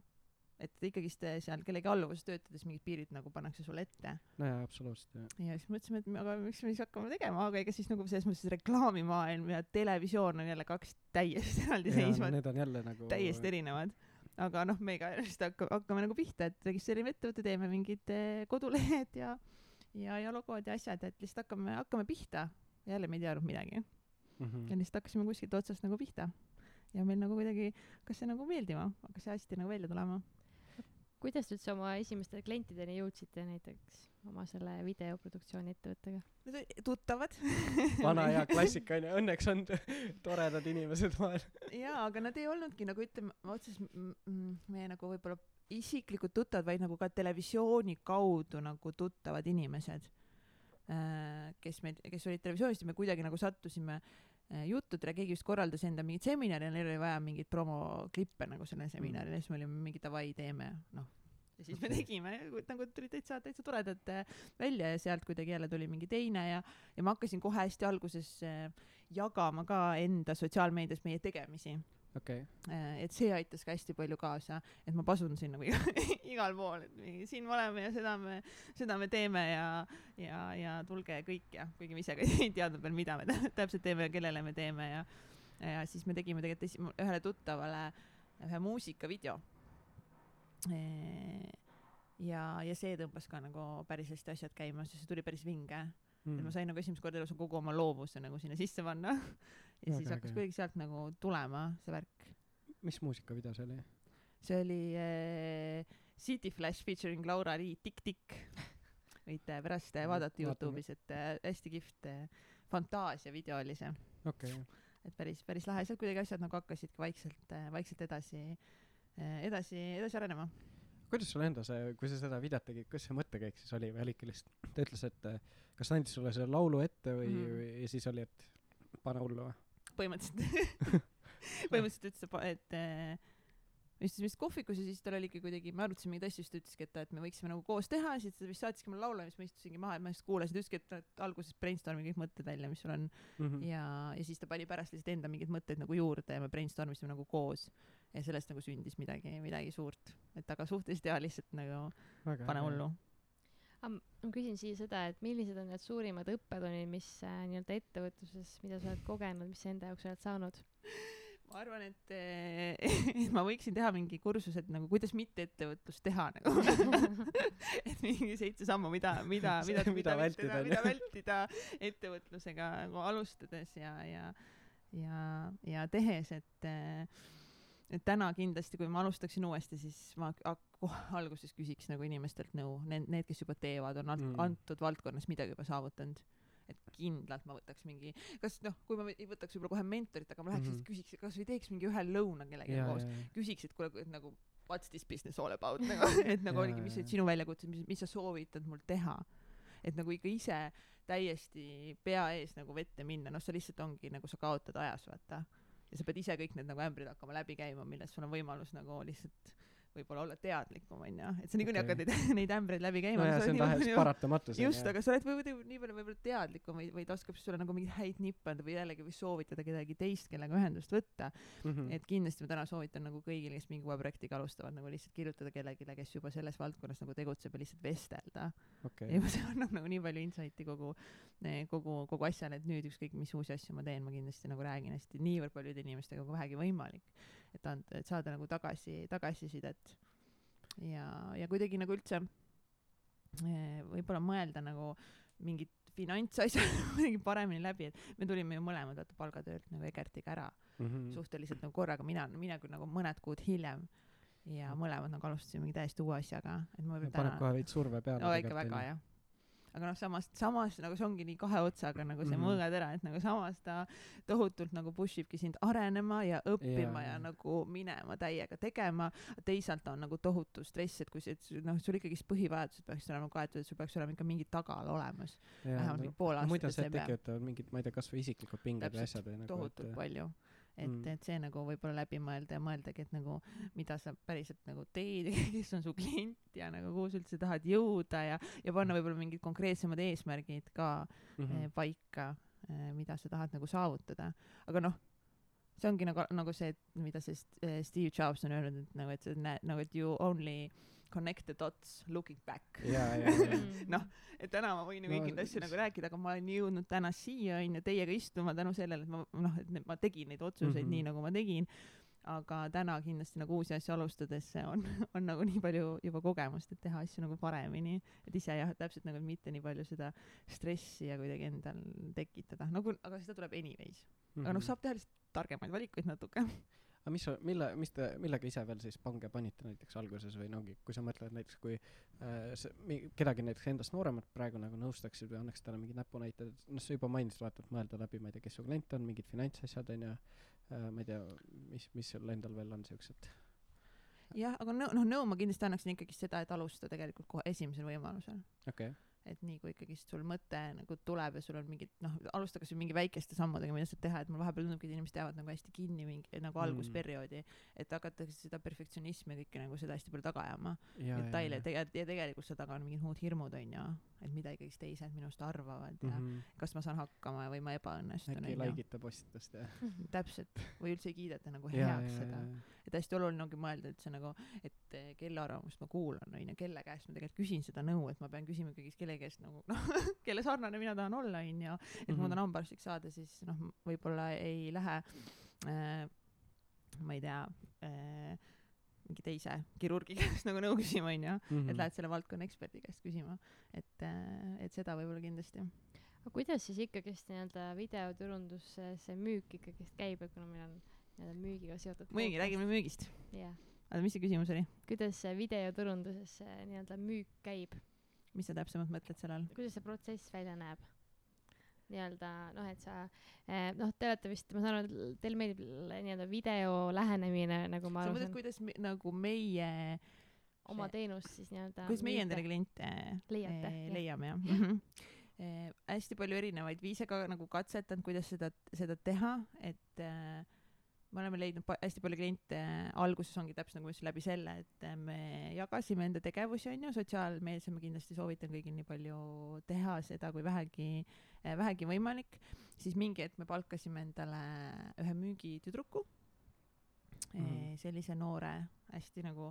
Et ikkagist äh, seal kellegi alluvuses töötades mingid piirid nagu pannakse sulle ette no jaa, absoluutselt jah ja siis mõtlesime, et me- aga miks me siis hakkame tegema, aga ega siis nagu selles mõttes reklaamimaailm ja televisioon on jälle kaks täiesti <laughs> eraldiseisvat, need on jälle nagu täiesti erinevad. aga noh, meiega lihtsalt hakkame, hakkame nagu pihta, et registreerime ettevõtte, teeme mingid eh, kodulehed ja, ja, ja logod ja asjad, et lihtsalt hakkame, hakkame pihta. jälle me ei teadnud midagi Mhm. ja lihtsalt hakkasime kuskilt otsast nagu pihta. ja meil nagu kuidagi hakkas see nagu meeldima, hakkas see hästi nagu välja tulema. Kuidas te üldse oma esimeste klientideni jõudsite näiteks oma selle videoproduktsiooni ettevõttega? Tuttavad. vana hea <laughs> klassika onju, õnneks on <laughs> toredad inimesed vahel. jaa, aga nad ei olnudki nagu ütleme otseselt meie nagu võib-olla isiklikud tuttavad, vaid nagu ka televisiooni kaudu nagu tuttavad inimesed, kes meid, kes olid televisioonis ja me kuidagi nagu sattusime äh, juttudele, keegi vist korraldas enda mingit seminari ja neil oli vaja mingeid promoklippe nagu sellele seminarile ja siis me olime mingi davai teeme noh. Ja siis me tegime nagu tulid täitsa täitsa toredad äh, välja ja sealt kuidagi jälle tuli mingi teine ja ja ma hakkasin kohe hästi alguses äh, jagama ka enda sotsiaalmeedias meie tegemisi okei, Äh, et see aitas ka hästi palju kaasa, et ma pasundasin nagu <laughs> igal, pool, et mingi siin me oleme ja seda me, seda me teeme ja, ja, ja tulge kõik ja kuigi me ise ka <laughs> ei teadnud veel, mida me tä- täpselt teeme ja kellele me teeme ja, ja siis me tegime tegelikult ühele tuttavale ühe muusikavideo. ja, ja see tõmbas ka nagu päris hästi asjad käima, sest see tuli päris vinge mm.. et ma sain nagu esimest korda elus kogu oma loovuse nagu sinna sisse panna <laughs> ja siis Väga hakkas äge. kuidagi sealt nagu tulema see värk mis muusikavideo see oli? see oli äh, City Flash featuring Laura Lee Tikk Tikk. võite pärast äh, vaadata. Youtube'is, et äh, hästi kihvt äh, fantaasiavideo oli see, okei, et päris, päris lahe, sealt kuidagi asjad nagu hakkasidki vaikselt, vaikselt edasi, edasi, edasi arenema. kuidas sul enda see, kui sa seda videot tegid, kas see mõttekäik siis oli või oligi lihtsalt, ta ütles, et äh, kas ta andis sulle selle laulu ette või mm. -hmm. või ja siis oli, et pane hullu või? Põhimõtteliselt, <laughs> põhimõtteliselt ütles ta, et me istusime vist kohvikus? ja siis tal oligi kuidagi, me arutasime mingeid asju, siis ta ütleski, et, et me võiksime nagu koos teha, siis ta vist saatiski mulle laulu ja siis ma istusingi maha ja ma just kuulasin, ta ütleski, et, et alguses brainstormi kõik mõtted välja, mis sul on. Mhm. ja, ja siis ta pani pärast lihtsalt enda mingeid mõtteid nagu juurde ja me brainstorm isime nagu koos. Ja sellest nagu sündis midagi, midagi suurt, et aga suhteliselt hea lihtsalt nagu pane hullu. Ma küsin siia seda, et millised on need suurimad õppetunnid, mis äh, nii-öelda ettevõtluses, mida sa oled kogenud, mis sa enda jaoks oled saanud? ma arvan, et eh, <laughs> ma võiksin teha mingi kursuse, et nagu kuidas mitte ettevõtlust teha nagu <laughs> et mingi seitse sammu, mida, mida, <laughs> mida, Mida mida vältida, mida vältida ettevõtlusega nagu alustades ja, ja, ja, ja tehes, et eh, et täna kindlasti, kui ma alustaksin uuesti, siis ma kohe <laughs> alguses küsiks nagu inimestelt nõu, need, need, kes juba teevad, on Mm. antud valdkonnas midagi juba saavutanud et kindlalt ma võtaks mingi, kas noh, kui ma ei võtaks võib-olla kohe mentorit, aga ma läheks mm -hmm. küsiks, kasvõi teeks mingi ühe lõuna kellegagi ja, koos, ja, küsiks, et kuule, et nagu what's this business all about <laughs> nagu, et nagu Jaa, oligi, mis olid sinu väljakutsed, mis, mis sa soovitad mul teha. et nagu ikka ise täiesti pea ees nagu vette minna, noh, see lihtsalt ongi nagu sa kaotad ajas, vaata. Ja sa pead ise kõik need nagu ämbrid hakkama läbi käima, millest sul on võimalus nagu lihtsalt võib-olla olla teadlikum, onju, et sa niikuinii Okei. hakkad neid, <laughs> neid ämbreid läbi käima. nojah, see on täiesti paratamatus. just, aga sa oled võib-olla nii palju võib-olla teadlikum või, või ta oskab sulle nagu mingeid häid nippe anda või jällegi või soovitada kedagi teist, kellega ühendust võtta. Mhm. et kindlasti ma täna soovitan nagu kõigile, kes mingi uue projektiga alustavad, nagu lihtsalt kirjutada kellelegi, kes juba selles valdkonnas nagu tegutseb ja lihtsalt vestelda. okei ja, see annab nagu nii palju insight'i kogu, kogu, kogu asjale, et nüüd ükskõik mis uusi asju ma teen, ma kindlasti nagu räägin hästi niivõrd paljude inimestega, kui vähegi võimalik. Et anda, et saada nagu tagasi, tagasisidet ja, ja kuidagi nagu üldse eh, võib-olla mõelda nagu mingid finantsasjad <laughs> kuidagi paremini läbi, et me tulime ju mõlemad vaata palgatöölt nagu Egertiga ära Mhm. suhteliselt nagu korraga, mina, mina küll nagu mõned kuud hiljem ja mõlemad nagu alustasime mingi täiesti uue asjaga, et ma võib-olla paneb kohe veits surve peale. no ikka väga jah. Aga noh, samas, samas nagu see ongi nii kahe otsaga nagu see mm -hmm. mõõgatera, et nagu samas ta tohutult nagu push ibki sind arenema ja õppima Jaa, ja, ja nagu minema täiega tegema. teisalt on nagu tohutu stress, et kui see, et noh, sul ikkagist põhivajadused peaksid olema kaetud, et sul peaks olema ikka mingi tagala olemas, vähemalt mingi pool aastat. muidu see tekitavad mingid, ma ei tea, kasvõi isiklikud pinged Täpselt, asjad või nagu, tohutult palju. Et Mm. mm., et see nagu võib-olla läbi mõelda ja mõeldagi, et nagu mida sa päriselt nagu teed <laughs> ja kes on su klient ja nagu kuhu sa üldse tahad jõuda ja, ja panna võib-olla mingid konkreetsemad mm. ka Mhm. eh, paika, mida sa tahad nagu saavutada. aga noh, see ongi nagu, nagu see, mida see eh, Steve Jobs on öelnud, et nagu, et sa näed nagu, et you only connect the dots looking back. ja, ja, ja, Noh, et täna ma võin ju No kõiki neid asju nagu rääkida, aga ma olen jõudnud täna siia onju teiega istuma tänu sellele, et ma noh, et ne- ma tegin neid otsuseid mm Mhm. -hmm. nii nagu ma tegin. aga täna kindlasti nagu uusi asju alustades on, <laughs> on nagu nii palju juba kogemust, et teha asju nagu paremini, et ise jah, täpselt nagu mitte nii palju seda stressi ja kuidagi endal tekitada, nagu, aga seda tuleb anyways. aga Mhm. noh, saab teha lihtsalt targemaid valikuid natuke. <laughs> aga mis, mille, mis te, millega ise veel siis pange panite näiteks alguses või no kui sa mõtled näiteks, kui äh, see, kedagi näiteks endast nooremat praegu nagu nõustaksid või annaksid talle mingid näpunäited, et noh, sa juba mainisid, vaata, et mõelda läbi, ma ei tea, kes su klient on, mingid finantsasjad onju äh,, ma ei tea, mis, mis sul endal veel on siuksed jah, aga nõu, noh nõu ma kindlasti annaksin ikkagi seda, et alusta tegelikult kohe esimesel võimalusel. okei okay., et nii kui ikkagist sul mõte nagu tuleb ja sul on mingid noh alusta kasvõi mingi väikeste sammudega mida saad teha et mul vahepeal tundubki et inimesed jäävad nagu hästi kinni mingi nagu Mm. algusperioodi et hakatakse seda perfektsionismi ja kõike nagu seda hästi palju taga ajama ja, detaile ja, tege- ja tegelikult seal taga on mingid muud hirmud onju et mida ikkagist teised minust arvavad ja ja. kas ma saan hakkama või ma ebaõnnestun äkki ite postitust ja. täpselt või üldse ei kiideta nagu ja, heaks ja, seda et hästi oluline ongi mõelda üldse nagu et eh, kelle arvamust ma kuulan onju kelle käest ma tegelikult küsin seda nõu et ma pean küsima ikkagist kelle käest nagu <laughs> noh kelle sarnane mina tahan olla onju et Mhm. ma tahan hambaarstiks saada siis noh võib-olla ei lähe äh, ma ei tea äh, mingi teise kirurgi <laughs> käest nagu nõu küsima onju Mhm. et lähed selle valdkonna eksperdi käest küsima. Et et seda võib-olla kindlasti. Aga kuidas siis ikkagist nii-öelda videoturundus see, see müük ikkagist käib? Et kuna meil on nii-öelda müügiga seotud muidugi räägime müügist. Jah. Oota mis see küsimus oli? Kuidas see videoturunduses see nii-öelda müük käib? Mis sa täpsemalt mõtled selle all? Kuidas see protsess välja näeb? Nii-öelda noh et sa eh, noh te olete vist ma saan aru et teile meeldib nii-öelda video lähenemine nagu ma sa mõtled kuidas me, nagu meie oma teenust siis nii-öelda kuidas meie endale kliente Leiate, eh, leiame jah. Mm -hmm. eh, hästi palju erinevaid viise ka nagu katsetanud kuidas seda seda teha et eh, me oleme leidnud pa- hästi palju kliente alguses ongi täpselt nagu ma ütlesin läbi selle et eh, me jagasime enda tegevusi onju sotsiaalmeedias ja ma kindlasti soovitan kõigil nii palju teha seda kui vähegi eh, vähegi võimalik. Siis mingi hetk me palkasime endale ühe müügitüdruku mm. sellise noore hästi nagu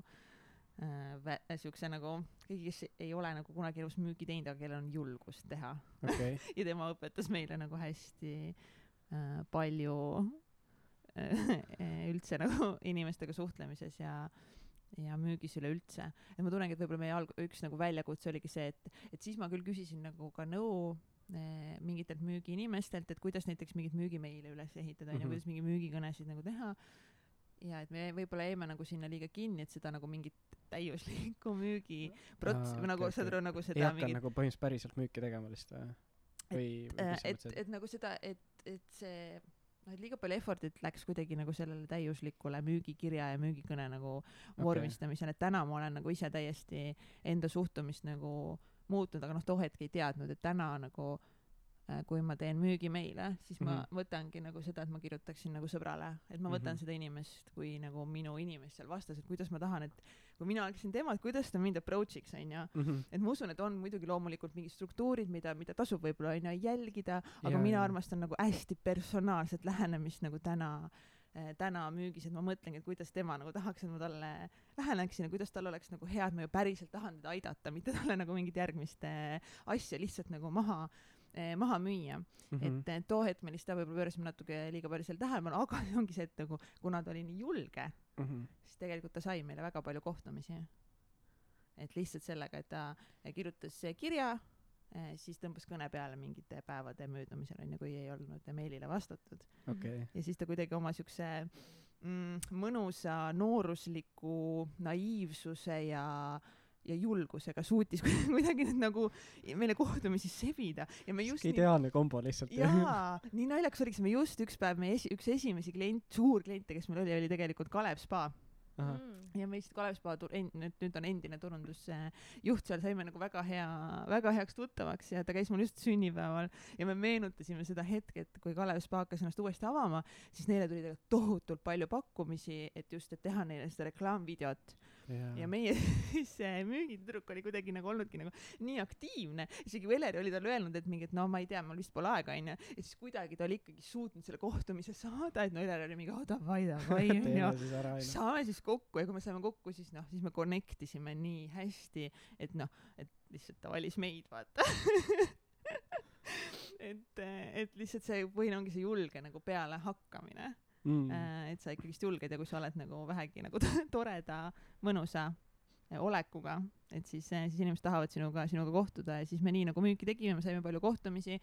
äh, siukse nagu keegi kes ei ole nagu kunagi elus müügi teinud aga kellel on julgust teha. Okei, <laughs> ja tema õpetas meile nagu hästi äh, palju äh, <laughs> üldse nagu inimestega suhtlemises ja ja müügis üleüldse et ma tunnengi et võib-olla meie alg- üks nagu väljakutse oligi see et et siis ma küll küsisin nagu ka nõu eh, mingitelt müügiinimestelt et kuidas näiteks mingeid müügimeile üles ehitada onju Mhm. kuidas mingi müügikõnesid nagu teha ja et me võib-olla jäime nagu sinna liiga kinni et seda nagu mingit täiuslikku müügi prots- Aa, või nagu okei, saad aru nagu ei seda hakka mingit nagu põhimõtteliselt päriselt müüki tegema lihtsalt või? või et, mõtlesid? et nagu seda, et, et see noh, et liiga palju effort'it läks kuidagi nagu sellele täiuslikule müügikirja ja müügikõne nagu Okei. vormistamisele, et täna ma olen nagu ise täiesti enda suhtumist nagu muutnud, aga noh, too hetk ei teadnud, et täna nagu kui ma teen müügimeile, siis ma Mhm. võtangi nagu seda, et ma kirjutaksin nagu sõbrale, et ma võtan Mhm. seda inimest kui nagu minu inimest seal vastas, et kuidas ma tahan, et kui mina oleksin tema, et kuidas ta mind approach'iks onju Mhm. et ma usun, et on muidugi loomulikult mingid struktuurid, mida, mida tasub võib-olla onju jälgida, aga Jaa, mina jaa. armastan nagu hästi personaalset lähenemist nagu täna eh, täna müügis, et ma mõtlengi, et kuidas tema nagu tahaks, et ma talle läheneksin ja kuidas tal oleks nagu hea, et ma ju päriselt tahan teda aidata, mitte talle nagu mingit järgmist eh, asja lihtsalt nagu maha maha müüa mm. -hmm. et eh, too hetk me lihtsalt võib-olla pöörasime natuke liiga palju selle tähelepanu, aga <laughs> ongi see, et nagu kuna ta oli nii julge, Mhm. siis tegelikult ta sai meile väga palju kohtumisi. et lihtsalt sellega, et ta kirjutas kirja, siis tõmbas kõne peale mingite päevade möödumisel onju, kui ei olnud meilile vastatud okei, ja siis ta kuidagi oma siukse mm, mõnusa noorusliku naiivsuse ja ja julgusega suutis <laughs> kuidagi nüüd nagu meile kohtumisi sebida ja me just ideaalne kombo lihtsalt. jaa, nii naljakas oligi, me just üks päev, meie esi-, üks esimesi klient, suur kliente, kes meil oli, oli tegelikult Kalev Spa ahah, Mm. ja me lihtsalt Kalev Spa tur-, nüüd, nüüd on endine turundusjuht seal, saime nagu väga hea, väga heaks tuttavaks ja ta käis mul just sünnipäeval ja me meenutasime seda hetke, et kui Kalev Spa hakkas ennast uuesti avama, siis neile tuli tegelikult tohutult palju pakkumisi, et just, et teha neile seda reklaamvideot ja meie <laughs> siis müügitüdruk oli kuidagi nagu olnudki nagu nii aktiivne, isegi Veleri oli talle öelnud, et mingi, et no ma ei tea, mul vist pole aega onju, ja siis kuidagi ta oli ikkagi suutnud selle kohtumise saada, et no Veler oli mingi, davai, davai <laughs> onju. Saame siis kokku ja kui me saime kokku, siis noh, siis me connect isime nii hästi, et noh, et lihtsalt ta valis meid, vaata. <laughs> et, et lihtsalt see põhine ongi see julge nagu pealehakkamine Mm. mm., et sa ikkagist julged ja kui sa oled nagu vähegi nagu <laughs> toreda, mõnusa eh, olekuga, et siis, siis inimesed tahavad sinuga, sinuga kohtuda ja siis me nii nagu müüki tegime, me saime palju kohtumisi,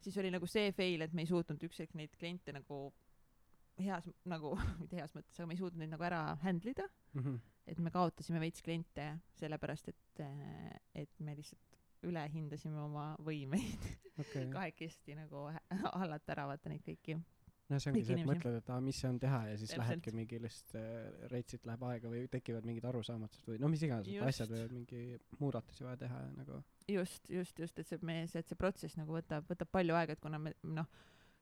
siis oli nagu see fail, et me ei suutnud üks hetk neid kliente nagu heas nagu, <laughs> mitte heas mõttes, aga me ei suutnud neid nagu ära handle ida, Mhm. et me kaotasime veits kliente sellepärast, et, et me lihtsalt ülehindasime oma võimeid okei, <laughs> kahekesti nagu hallata ära vaata neid kõiki no see ongi see, et mõtled, et aa, mis see on teha ja siis Täpselt. lähebki mingi lihtsalt äh, reitsit läheb aega või tekivad mingid arusaamatused või no mis iganes, et asjad võivad mingi muudatusi vaja teha ja nagu just, just, just, et see meie, see, et see protsess nagu võtab, võtab palju aega, et kuna me noh,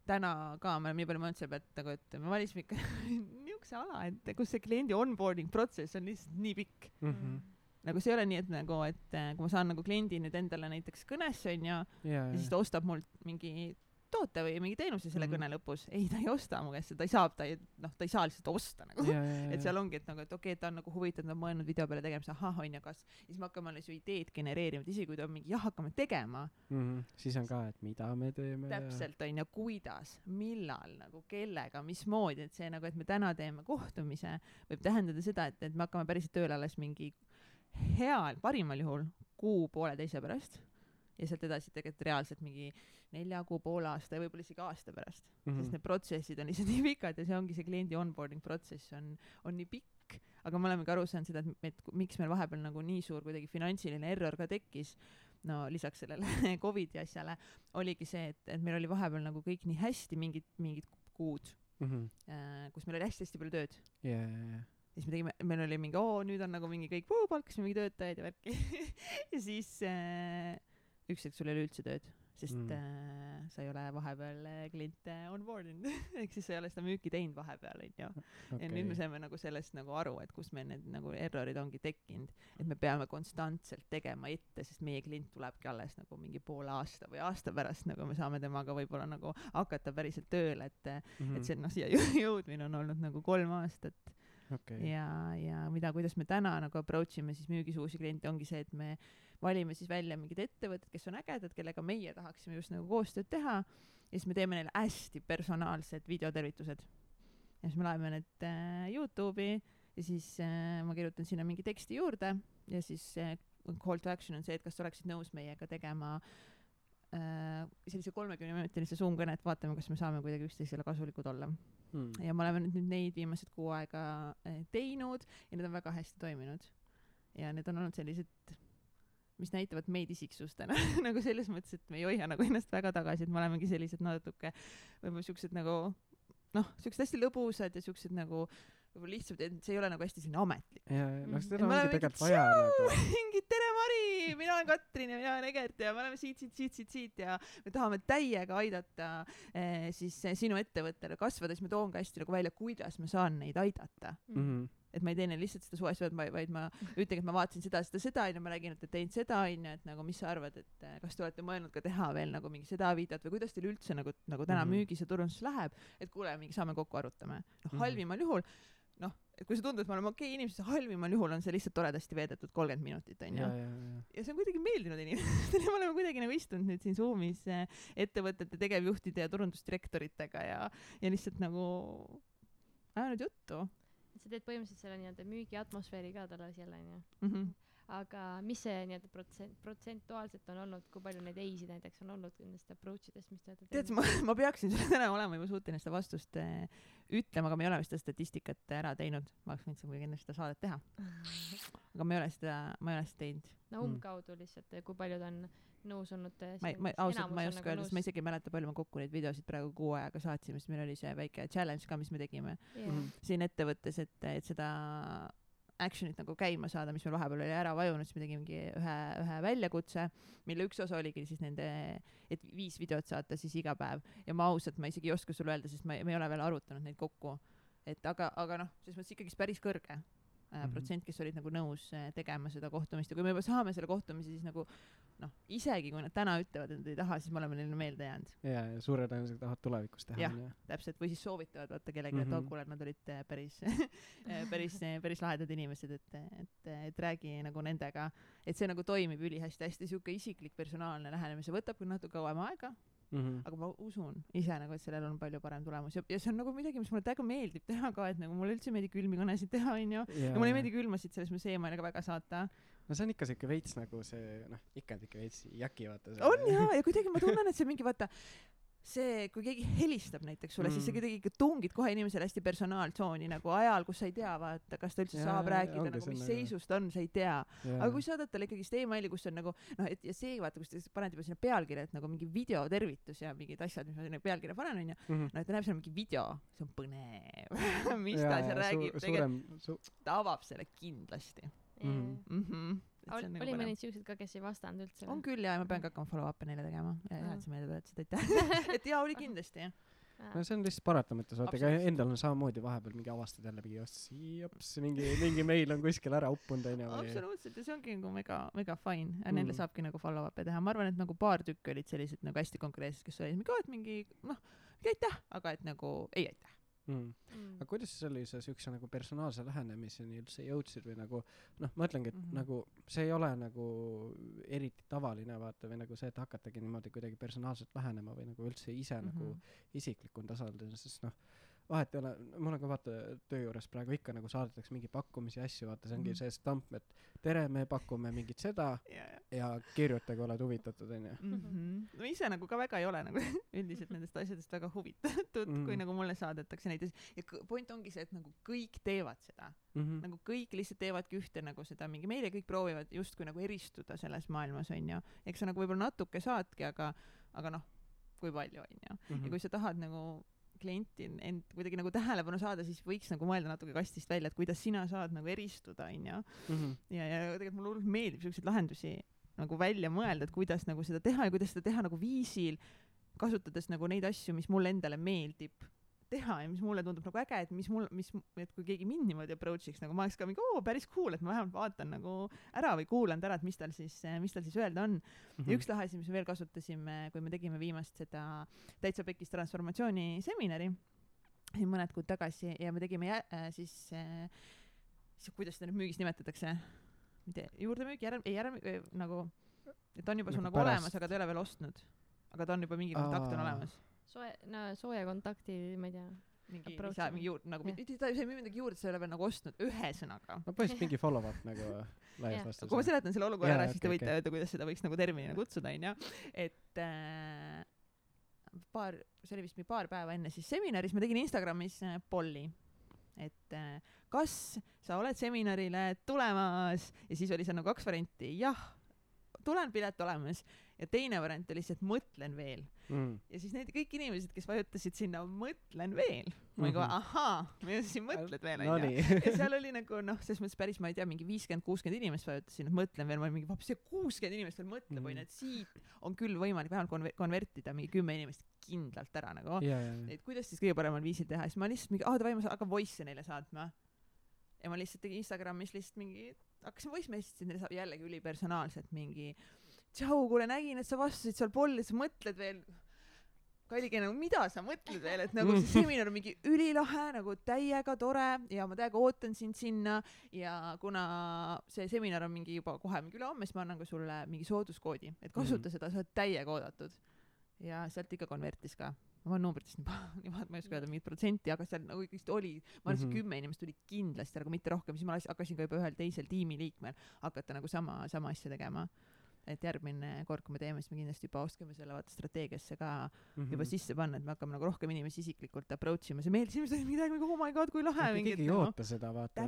täna ka me oleme nii palju mõelnud selle pealt nagu, et me valisime ikka <laughs> niisuguse ala, et kus see kliendi onboarding protsess on lihtsalt nii pikk. mm. Mm. -hmm. nagu see ei ole nii, et nagu, et eh, kui ma saan nagu kliendi nüüd endale näiteks kõnesse onju ja, ja siis ta ostab mult mingi toote või mingi teenuse selle Mhm. kõne lõpus, ei ta ei osta mu käest seda, ta ei saa, ta ei noh, ta ei saa lihtsalt osta nagu. et seal ongi, et nagu, et okei okay,, ta on nagu huvitatud, ta on mõelnud video peale tegemise, ahah onju, kas, siis me hakkame alles ju ideed genereerima, et isegi kui ta on mingi jah, hakkame tegema, mm. -hmm. siis on ka, et mida me teeme. täpselt onju, kuidas, millal nagu, kellega, mismoodi, et see nagu, et me täna teeme kohtumise, võib tähendada seda, et, et me hakkame päriselt tööle alles mingi heal, parimal juhul kuu-pooleteise pärast ja sealt edasi tegelikult reaalselt mingi nelja kuu, poole aasta ja võib-olla isegi aasta pärast mm. -hmm. sest need protsessid on lihtsalt <laughs> nii pikad ja see ongi see kliendi onboarding protsess on, on nii pikk, aga me olemegi aru saanud seda, et, et miks meil vahepeal nagu nii suur kuidagi finantsiline error ka tekkis, no lisaks sellele <laughs> Covidi asjale, oligi see, et, et meil oli vahepeal nagu kõik nii hästi mingid, mingid kuud Mhm. äh,, kus meil oli hästi-hästi palju tööd. ja, ja, ja, siis me tegime, meil oli mingi oo, nüüd on nagu mingi kõik, palkasime mingi töötajaid ja värki <laughs> ja siis äh, üks hetk sul ei ole üldse tööd, sest Mm. mm. äh, sa ei ole vahepeal äh, kliente onboard inud <laughs> ehk siis sa ei ole seda müüki teinud vahepeal onju ja nüüd me saime nagu sellest nagu aru, et kus meil need nagu errorid ongi tekkinud, et me peame konstantselt tegema ette, sest meie klient tulebki alles nagu mingi poole aasta või aasta pärast, nagu me saame temaga võib-olla nagu hakata päriselt tööle, et Mhm. et see noh, siia <laughs> jõ- jõudmine on olnud nagu kolm aastat okei, ja, ja mida, kuidas me täna nagu approach ime siis müügis uusi kliente, ongi see, et me valime siis välja mingid ettevõtted, kes on ägedad, kellega meie tahaksime just nagu koostööd teha ja siis me teeme neile hästi personaalsed videotervitused. ja siis me laeme need äh, Youtube'i ja siis äh, ma kirjutan sinna mingi teksti juurde ja siis äh, call to action on see, et kas oleksid nõus meiega tegema äh, sellise kolmekümneminutilise Zoom kõne, et vaatame, kas me saame kuidagi üksteisele kasulikud olla Hmm. ja me oleme nüüd neid viimased kuu aega eh, teinud ja need on väga hästi toiminud. ja need on olnud sellised, mis näitavad meid isiksustena <laughs> nagu selles mõttes, et me ei hoia nagu ennast väga tagasi, et me olemegi sellised natuke võib-olla siuksed nagu noh, siuksed hästi lõbusad ja siuksed nagu võib-olla lihtsalt, et see ei ole nagu hästi selline ametlik. ja, ja, noh, seda ongi tegelikult mingi vaja nagu. <laughs> mingi tere, Mari, mina olen Katrin ja mina olen Egert ja me oleme siit, siit, siit, siit, siit ja me tahame täiega aidata eh, siis eh, sinu ettevõttele kasvada, siis ma toon ka hästi nagu välja, kuidas ma saan neid aidata Mhm. Et ma ei tee neile lihtsalt seda suvest, vaid, ma <laughs> ütlengi, et ma vaatasin seda, seda, seda onju, ma räägin, et te teinud seda onju, et nagu mis sa arvad, et eh, kas te olete mõelnud ka teha veel nagu mingi seda videot või kuidas teil üldse nagu, nagu täna mm -hmm. müügis ja turunduses läheb, et kuule, mingi saame kokku arutame. noh halvimal juhul, noh, et kui see tundub, et me oleme okei okay, inimesed, halvimal juhul on see lihtsalt toredasti veedetud kolmkümmend minutit onju ja, ja, ja, ja see on kuidagi meeldinud inimestele, <laughs> me oleme kuidagi nagu istunud nüüd siin Zoomis eh, ettevõtete tegevjuhtide ja turundusdirektoritega ja, ja lihtsalt nagu ajanud juttu sa teed põhimõtteliselt selle nii-öelda müügiatmosfääri ka talle seal onju mm. -hmm. aga mis see nii-öelda protsent protsentuaalselt on olnud kui palju neid ei-sid näiteks on olnud nendest approach idest mis te olete tead, ma, ma peaksin sulle täna olema juba suuteline seda vastust eh, ütlema, aga me ei ole seda statistikat ära teinud, ma oleks võinud muidugi enne seda saadet teha, <laughs> aga ma ei ole seda, ma ei ole seda teinud. no umbkaudu lihtsalt kui paljud on nõus olnud ma ma ausalt, ma ei oska öelda, sest ma isegi ei mäleta, palju me kokku neid videosid praegu kuu ajaga saatsime, sest meil oli see väike challenge ka, mis me tegime. Mhm. siin ettevõttes, et, et seda action'it nagu käima saada, mis meil vahepeal oli ära vajunud, siis me tegimegi ühe, ühe väljakutse, mille üks osa oligi siis nende, et viis videot saata siis iga päev. Ja ma ausalt, ma isegi ei oska sulle öelda, sest ma me ei ole veel arutanud neid kokku. et aga, aga noh, selles mõttes ikkagist päris kõrge mm Mhm. -hmm. protsent, kes olid nagu nõus äh, tegema seda kohtumist ja kui me juba saame selle kohtumise, siis nagu noh, isegi kui nad täna ütlevad, et nad ei taha, siis me oleme neile meelde jäänud ja, ja suure tõenäosusega tahavad tulevikus teha Jah. onju. täpselt või siis soovitavad vaata kellelegi mm, -hmm. Mhm. et oh kuule, nad olid äh, päris <laughs> päris, päris lahedad inimesed, et, et, et räägi nagu nendega, et see nagu toimib ülihästi, hästi sihuke isiklik personaalne lähenemine, see võtab küll natuke kauem aega, Mhm. aga ma usun ise nagu, et sellel on palju parem tulemus ja, ja see on nagu midagi, mis mulle täiega meeldib teha ka, et nagu mulle üldse ei meeldi külmi kõnesid teha, onju. ja mulle ei meeldi külmasid selles mõttes emaili ka väga saata. no see on ikka siuke veits nagu see noh, ikka on ikka veits jaki vaata. on <laughs> jaa, ja kuidagi ma tunnen, et see mingi vaata, see, kui keegi helistab näiteks sulle mm., siis sa Mm. kuidagi ikka tungid kohe inimesele hästi personaaltsooni nagu ajal, kus sa ei tea, vaata, kas ta üldse Jaa, saab jaa, rääkida ongi, nagu, mis seisus ta on, sa ei tea. aga kui saadad talle ikkagist emaili, kus on nagu noh, et ja see vaata, kus te paned juba sinna pealkirja, et nagu mingi videotervitus ja mingid asjad, mis ma sinna pealkirja panen onju, Mhm. no et ta näeb seal mingi video, see on põnev <laughs> mis ta seal räägib, tegelikult su-, ta avab selle kindlasti Mhm. mm. -hmm. Ol- oli mõneid siukseid ka, kes ei vastanud üldse on? küll ja ma pean ka hakkama follow up'e neile tegema ja hea, et sa meelde tuletasid, aitäh. <laughs> et jaa, oli kindlasti jah. no see on lihtsalt paratamatus, vaata ega Absoluutselt. endal on samamoodi vahepeal mingi avastad jälle mingi jops, mingi, mingi meil on kuskil ära uppunud onju või absoluutselt ja see ongi nagu mega, mega fine ja Mm. neile saabki nagu follow up'e teha, ma arvan, et nagu paar tükki olid sellised nagu hästi konkreetsed, kes olid mingi, et mingi noh, mingi aitäh, aga et nagu ei aitäh. mm.. Mm. aga kuidas sa sellise siukse nagu personaalse lähenemiseni üldse jõudsid või nagu noh, ma ütlengi, et mm. -hmm. nagu see ei ole nagu eriti tavaline vaata või nagu see, et hakatagi niimoodi kuidagi personaalselt lähenema või nagu üldse ise mm -hmm. Nagu isiklikul tasandil, sest noh, vahet ei ole, mul on ka vaata töö juures praegu ikka nagu saadetakse mingi pakkumisi ja asju, vaata see ongi mm Mhm. -hmm. see stamp, et tere, me pakume mingit seda ja, ja. ja kirjuta, kui oled huvitatud onju. Mm -hmm. no ise nagu ka väga ei ole nagu <laughs> üldiselt nendest asjadest väga huvitatud mm., kui Mhm. nagu mulle saadetakse neid ja k- point ongi see, et nagu kõik teevad seda Mhm. nagu kõik lihtsalt teevadki ühte nagu seda mingi meile kõik proovivad justkui nagu eristuda selles maailmas onju eks sa nagu võib-olla natuke saadki aga aga noh kui palju onju Mhm. ja kui sa tahad nagu klienti end kuidagi nagu tähelepanu saada siis võiks nagu mõelda natuke kastist välja et kuidas sina saad nagu eristuda onju Mhm. ja ja tegelikult mulle hullult meeldib siukseid lahendusi nagu välja mõelda et kuidas nagu seda teha ja kuidas seda teha nagu viisil kasutades nagu neid asju mis mulle endale meeldib teha ja mis mulle tundub nagu äge et mis mul mis et kui keegi mind niimoodi approach'iks nagu ma oleks ka mingi oo päris cool et ma vähemalt vaatan nagu ära või kuulan ära et mis tal siis mis tal siis öelda on. Mhm. ja üks lahe asi mis me veel kasutasime kui me tegime viimast seda täitsa pekis transformatsiooni seminari siin mõned kuud tagasi ja me tegime jä- äh, siis äh, siis kuidas seda nüüd müügis nimetatakse? Tea juurdemüük järel ei järel äh, nagu et on juba sul Nagu nagu olemas aga ta ei ole veel ostnud. Aga ta on juba mingi kontakt on olemas soe, no sooja kontakti, ma ei tea. mingi lisa on. mingi juurde nagu mitte ta ei saa midagi juurde sa ei ole veel nagu ostnud ühesõnaga no põhimõtteliselt mingi <laughs> follow-up nagu laias Jah. laastus. kui ma seletan selle olukorra Jaa, ära siis te võite okei. öelda kuidas seda võiks nagu terminina kutsuda onju et äh, paar see oli vist mingi paar päeva enne siis seminaris ma tegin Instagramis äh, polli et äh, kas sa oled seminarile tulemas ja siis oli seal nagu kaks varianti jah tulen pilet olemas ja teine variant oli et mõtlen veel mm.. ja siis need kõik inimesed kes vajutasid sinna mõtlen veel ma olin kohe Mhm. ahaa mis sa siin mõtled veel onju Nonii. ja seal oli nagu noh, selles mõttes päris, ma ei tea, mingi viiskümmend, kuuskümmend inimest vajutasin, et mõtlen veel, ma olin mingi, vaps see kuuskümmend inimest veel mõtleb onju, et siit on küll võimalik vähemalt konver-, konvertida mingi kümme inimest kindlalt ära nagu. ja, ja, ja. et kuidas siis kõige paremal viisil teha, siis ma lihtsalt mingi, aa davai, ma hakkan voice'e neile saatma. ja ma lihtsalt tegin Instagramis lihtsalt mingi, hakkasin voice message neile saatma, jällegi ülipersonaalselt mingi. tšau, kuule nägin, et sa vastasid seal polli, sa mõtled veel Kallige nagu mida sa mõtled veel, et nagu see <laughs> seminar on mingi ülilahe nagu täiega tore ja ma täiega ootan sind sinna ja kuna see seminar on mingi juba kohe mingi ülehomme, siis ma annan ka sulle mingi sooduskoodi, et kasuta Mhm. seda, sa oled täiega oodatud. ja sealt ikka konvertis ka. ma numbritest nii paha, niimoodi ma ei oska öelda mingit protsenti, aga seal nagu ikkagist oli, ma arvan, et Mhm. see kümme inimest tuli kindlasti, aga mitte rohkem, siis ma hakkasin ka juba ühel teisel tiimiliikmel hakata nagu sama, sama asja tegema. Et järgmine kord, kui me teeme, siis me kindlasti juba oskame selle vaata strateegiasse ka Mhm. juba sisse panna, et me hakkame nagu rohkem inimesi isiklikult approach ima, see meeldis, olid midagi nagu oh my god, kui lahe keegi ei oota seda, vaata,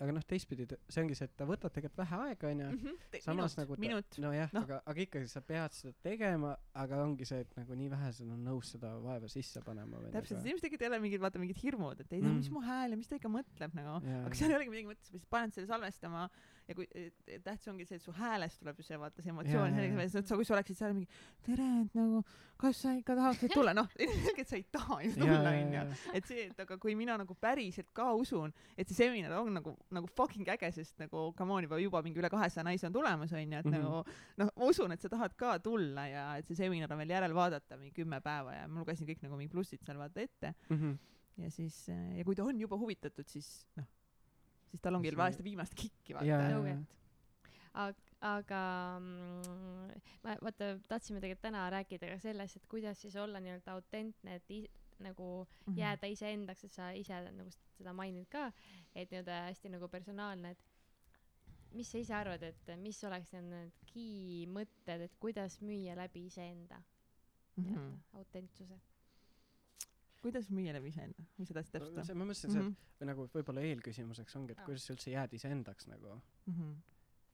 aga noh, teistpidi see ongi see, et ta võtab tegelikult vähe aega, onju. Mhm. samas minut, nagu minut, nojah noh. no., aga, aga ikkagi sa pead seda tegema, aga ongi see, et nagu nii vähesed on nõus seda vaeva sisse panema täpselt, nagu. inimesed tegelikult ei ole mingid, vaata mingid hirmud, et ei tea, mis Mm. mu hääl ja mis ta ikka mõtleb nagu. Aga seal ei olegi midagi mõttes, sa paned selle salvestama ja kui tähtis ongi see, et su häälest tuleb ju see vaata see emotsioon Jaa, jaa,, et sa, kui sa oleksid seal mingi tere, et nagu kas sa ikka tahaksid tulla, noh, ilmselgelt sa ei taha ju tulla onju. et see, et aga kui mina nagu päriselt ka usun, et see seminar on nagu, nagu fucking äge, sest nagu come on juba, juba mingi üle kahesaja naise on tulemas onju, et mm Mhm. -hmm. nagu noh, ma usun, et sa tahad ka tulla ja et see seminar on veel järel vaadata mingi kümme päeva ja ma lugesin kõik nagu mingi plussid seal vaata ette Mhm. ja siis ja kui ta on juba huvitatud, siis noh, siis tal ongi See- vahest viimast kikki vaata aga, aga mm, ma vaata tahtsime tegelikult täna rääkida ka sellest, et kuidas siis olla nii-öelda autentne, et i- nagu Mhm. jääda iseendaks, et sa ise nagu seda mainid ka, et nii-öelda hästi nagu personaalne, et mis sa ise arvad, et mis oleks need, key mõtted, et kuidas müüa läbi iseenda? Mhm. nii-öelda autentsuse. Kuidas müüa läbi iseenda, mis sa tahtsid täpsustada see, ma mõtlesin, see Mhm. või nagu võib-olla eelküsimuseks ongi, et kuidas sa üldse jääd iseendaks nagu. Mhm.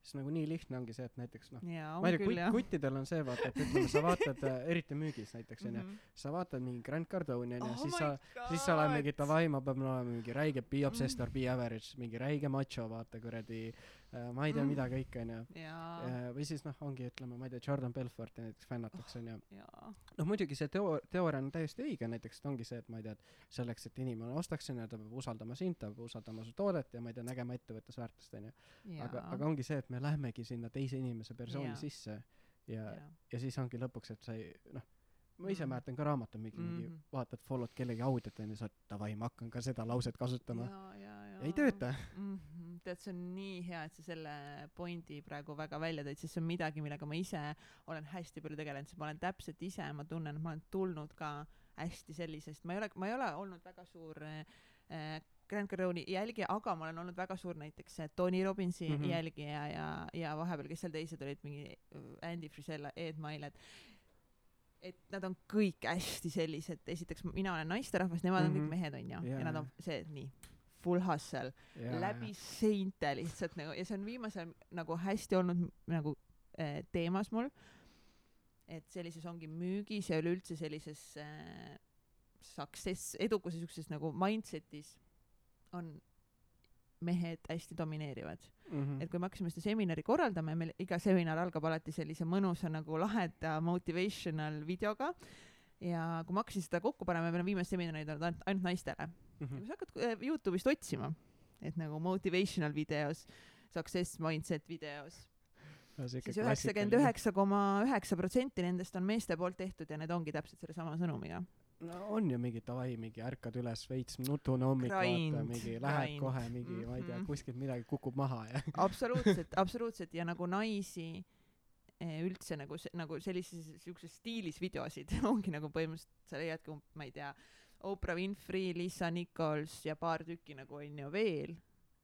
sest nagu nii lihtne ongi see, et näiteks noh, ma on ei tea, jah. kuttidel on see vaata, et ütleme, sa vaatad äh, eriti müügis näiteks onju, Mhm. sa vaatad mingi Grand Cardoni onju, Oh siis sa, siis sa oled mingi davai, ma pean olema mingi räige be obsessed Mm. or be average, mingi räige macho, vaata kuradi äh,, ma ei tea Mm. mida kõik onju. jaa, või siis noh, ongi, ütleme, ma ei tea, Jordan Belforti näiteks fännatakse onju. jaa. noh, muidugi see teo-, teooria on täiesti õige, näiteks et ongi see, et ma ei tea, et selleks, et inimene ostaks sinna, ta peab usaldama sind, ta peab usaldama su toodet ja ma ei tea, nägema ettevõttes väärtust onju. aga, aga ongi see, et me lähmegi sinna teise inimese persooni Jaa. sisse ja, jaa. ja siis ongi lõpuks, et sa ei noh, ma ise Mhm. mäletan ka raamatumüügi mm -hmm. mingi Mhm. vaatad, follow'd kellegi audiot onju, sa oled davai, ma hakkan ka seda lauset kasutama. jaa, jaa. ja ei tööta. mm. -hmm. tead, see on nii hea, et sa selle pointi praegu väga välja tõid, sest see on midagi, millega ma ise olen hästi palju tegelenud, sest ma olen täpselt ise, ma tunnen, et ma olen tulnud ka hästi sellisest, ma ei ole, ma ei ole olnud väga suur äh, Grand Cardoni jälgija, aga ma olen olnud väga suur näiteks äh, Tony Robbinsi mm Mhm. -hmm. jälgija ja, ja vahepeal, kes seal teised olid, mingi äh, Andy Frisella, Ed Milet et nad on kõik hästi sellised, esiteks mina olen naisterahvas, nemad on Mhm. kõik mehed onju ja nad on see nii full hustle läbi seinte lihtsalt nagu ja see on viimasel nagu hästi olnud nagu äh, teemas mul. Et sellises ongi müügis ja üleüldse sellises äh, success edukuse siukses nagu mindset'is on mehed hästi domineerivad. Mm. et kui me hakkasime seda seminari korraldama ja meil iga seminar algab alati sellise mõnusa nagu laheda motivational videoga ja kui ma hakkasin seda kokku panema, meil on viimased seminarid olnud ainult, ainult naistele ja -hmm. kui sa hakkad äh, Youtube'ist otsima, et nagu motivational videos, success mindset videos, siis üheksakümmend üheksa koma üheksa protsenti nendest on meeste poolt tehtud ja need ongi täpselt sellesama sõnumiga. no on ju mingi davai, mingi ärkad üles veits nutune hommik, vaata mingi lähed grind. kohe mingi mm, -hmm. ma ei tea Mhm., kuskilt midagi kukub maha ja <laughs> absoluutselt, absoluutselt ja nagu naisi eh, üldse nagu nagu sellises siukses stiilis videosid <laughs> ongi nagu põhimõtteliselt sa leiadki ma ei tea Oprah Winfrey, Lisa Nichols ja paar tükki nagu onju veel.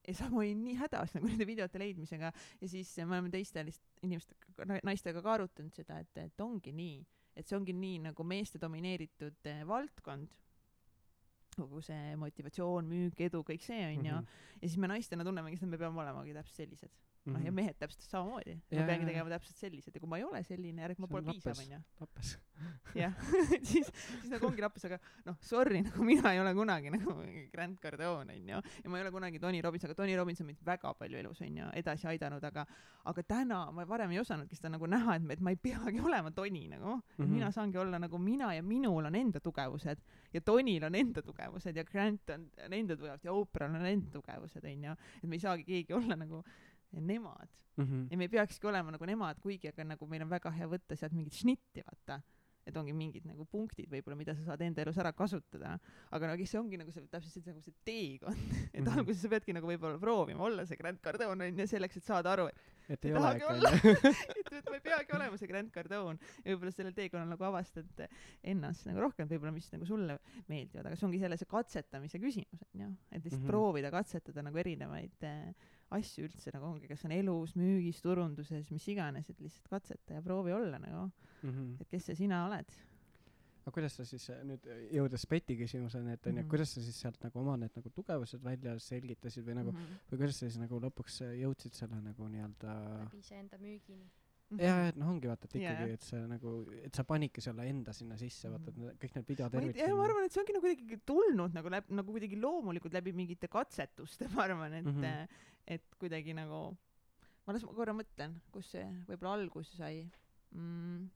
Ja ma olin nii hädas nagu nende videote leidmisega. Ja siis me oleme teiste inimestega naistega ka arutanud seda et et ongi nii. Et see ongi nii nagu meeste domineeritud eh, valdkond. Kogu see motivatsioon müük edu kõik see onju Mhm. ja siis me naistena tunneme et me peame olemagi täpselt sellised noh ja Mhm. mehed täpselt samamoodi ma peangi tegema täpselt sellised ja kui ma ei ole selline järelikult ma pole piisav onju lappes. <laughs> jah <laughs> siis siis nagu ongi lappes aga noh sorry <laughs> nagu mina ei ole kunagi nagu Grand Cardone onju ja ma ei ole kunagi Tony Robbins aga Tony Robbins on mind väga palju elus onju edasi aidanud aga aga täna ma varem ei osanudki seda nagu näha et ma, et ma ei peagi olema Tony nagu mm. -hmm. mina saangi olla nagu mina ja minul on enda tugevused ja Tonil on enda tugevused ja Grant on, on enda tugevused ja Oprah'l on enda tugevused onju et me ei saagi keegi olla nagu nemad Mhm. ja me ei peakski olema nagu nemad, kuigi aga nagu meil on väga hea võtta sealt mingit šnitti, vaata. et ongi mingid nagu punktid võib-olla, mida sa saad enda elus ära kasutada. aga no see ongi nagu see täpselt see nagu see teekond, <laughs> et mm. -hmm. alguses sa peadki nagu võib-olla proovima olla see Grand Cardone onju selleks, et saada aru, et et ei ole ikka onju. <laughs> et, et ma ei peagi olema see Grand Cardone ja võib-olla sellel teekonnal nagu avastad ennast nagu rohkem võib-olla, mis nagu sulle meeldivad, aga see ongi jälle see katsetamise küsimus onju, et lihtsalt mm. -hmm. proovida katsetada nagu erinevaid äh, asju üldse nagu ongi, kas on elus, müügis, turunduses, mis iganes, et lihtsalt katseta ja proovi olla nagu, et kes see sina oled. aga kuidas sa siis nüüd jõudes Beti küsimuseni, et onju, Mhm. kuidas sa siis sealt nagu oma need nagu tugevused välja selgitasid või nagu, Mhm. või kuidas sa siis nagu lõpuks jõudsid selle nagu nii-öelda läbi iseenda müügini. jaa, et noh, ongi vaata, et ikkagi, jah. et sa nagu, et sa panidki selle enda sinna sisse, vaata, et need- kõik need ei tea, ma videotervitused. arvan, et see ongi nagu kuidagi tulnud nagu läbi, nagu kuidagi loomulikult läbi mingite katsetuste, <laughs> ma arvan, et mm, Mhm. -hmm. et kuidagi nagu, ma las ma korra mõtlen, kus see võib-olla alguse sai mm..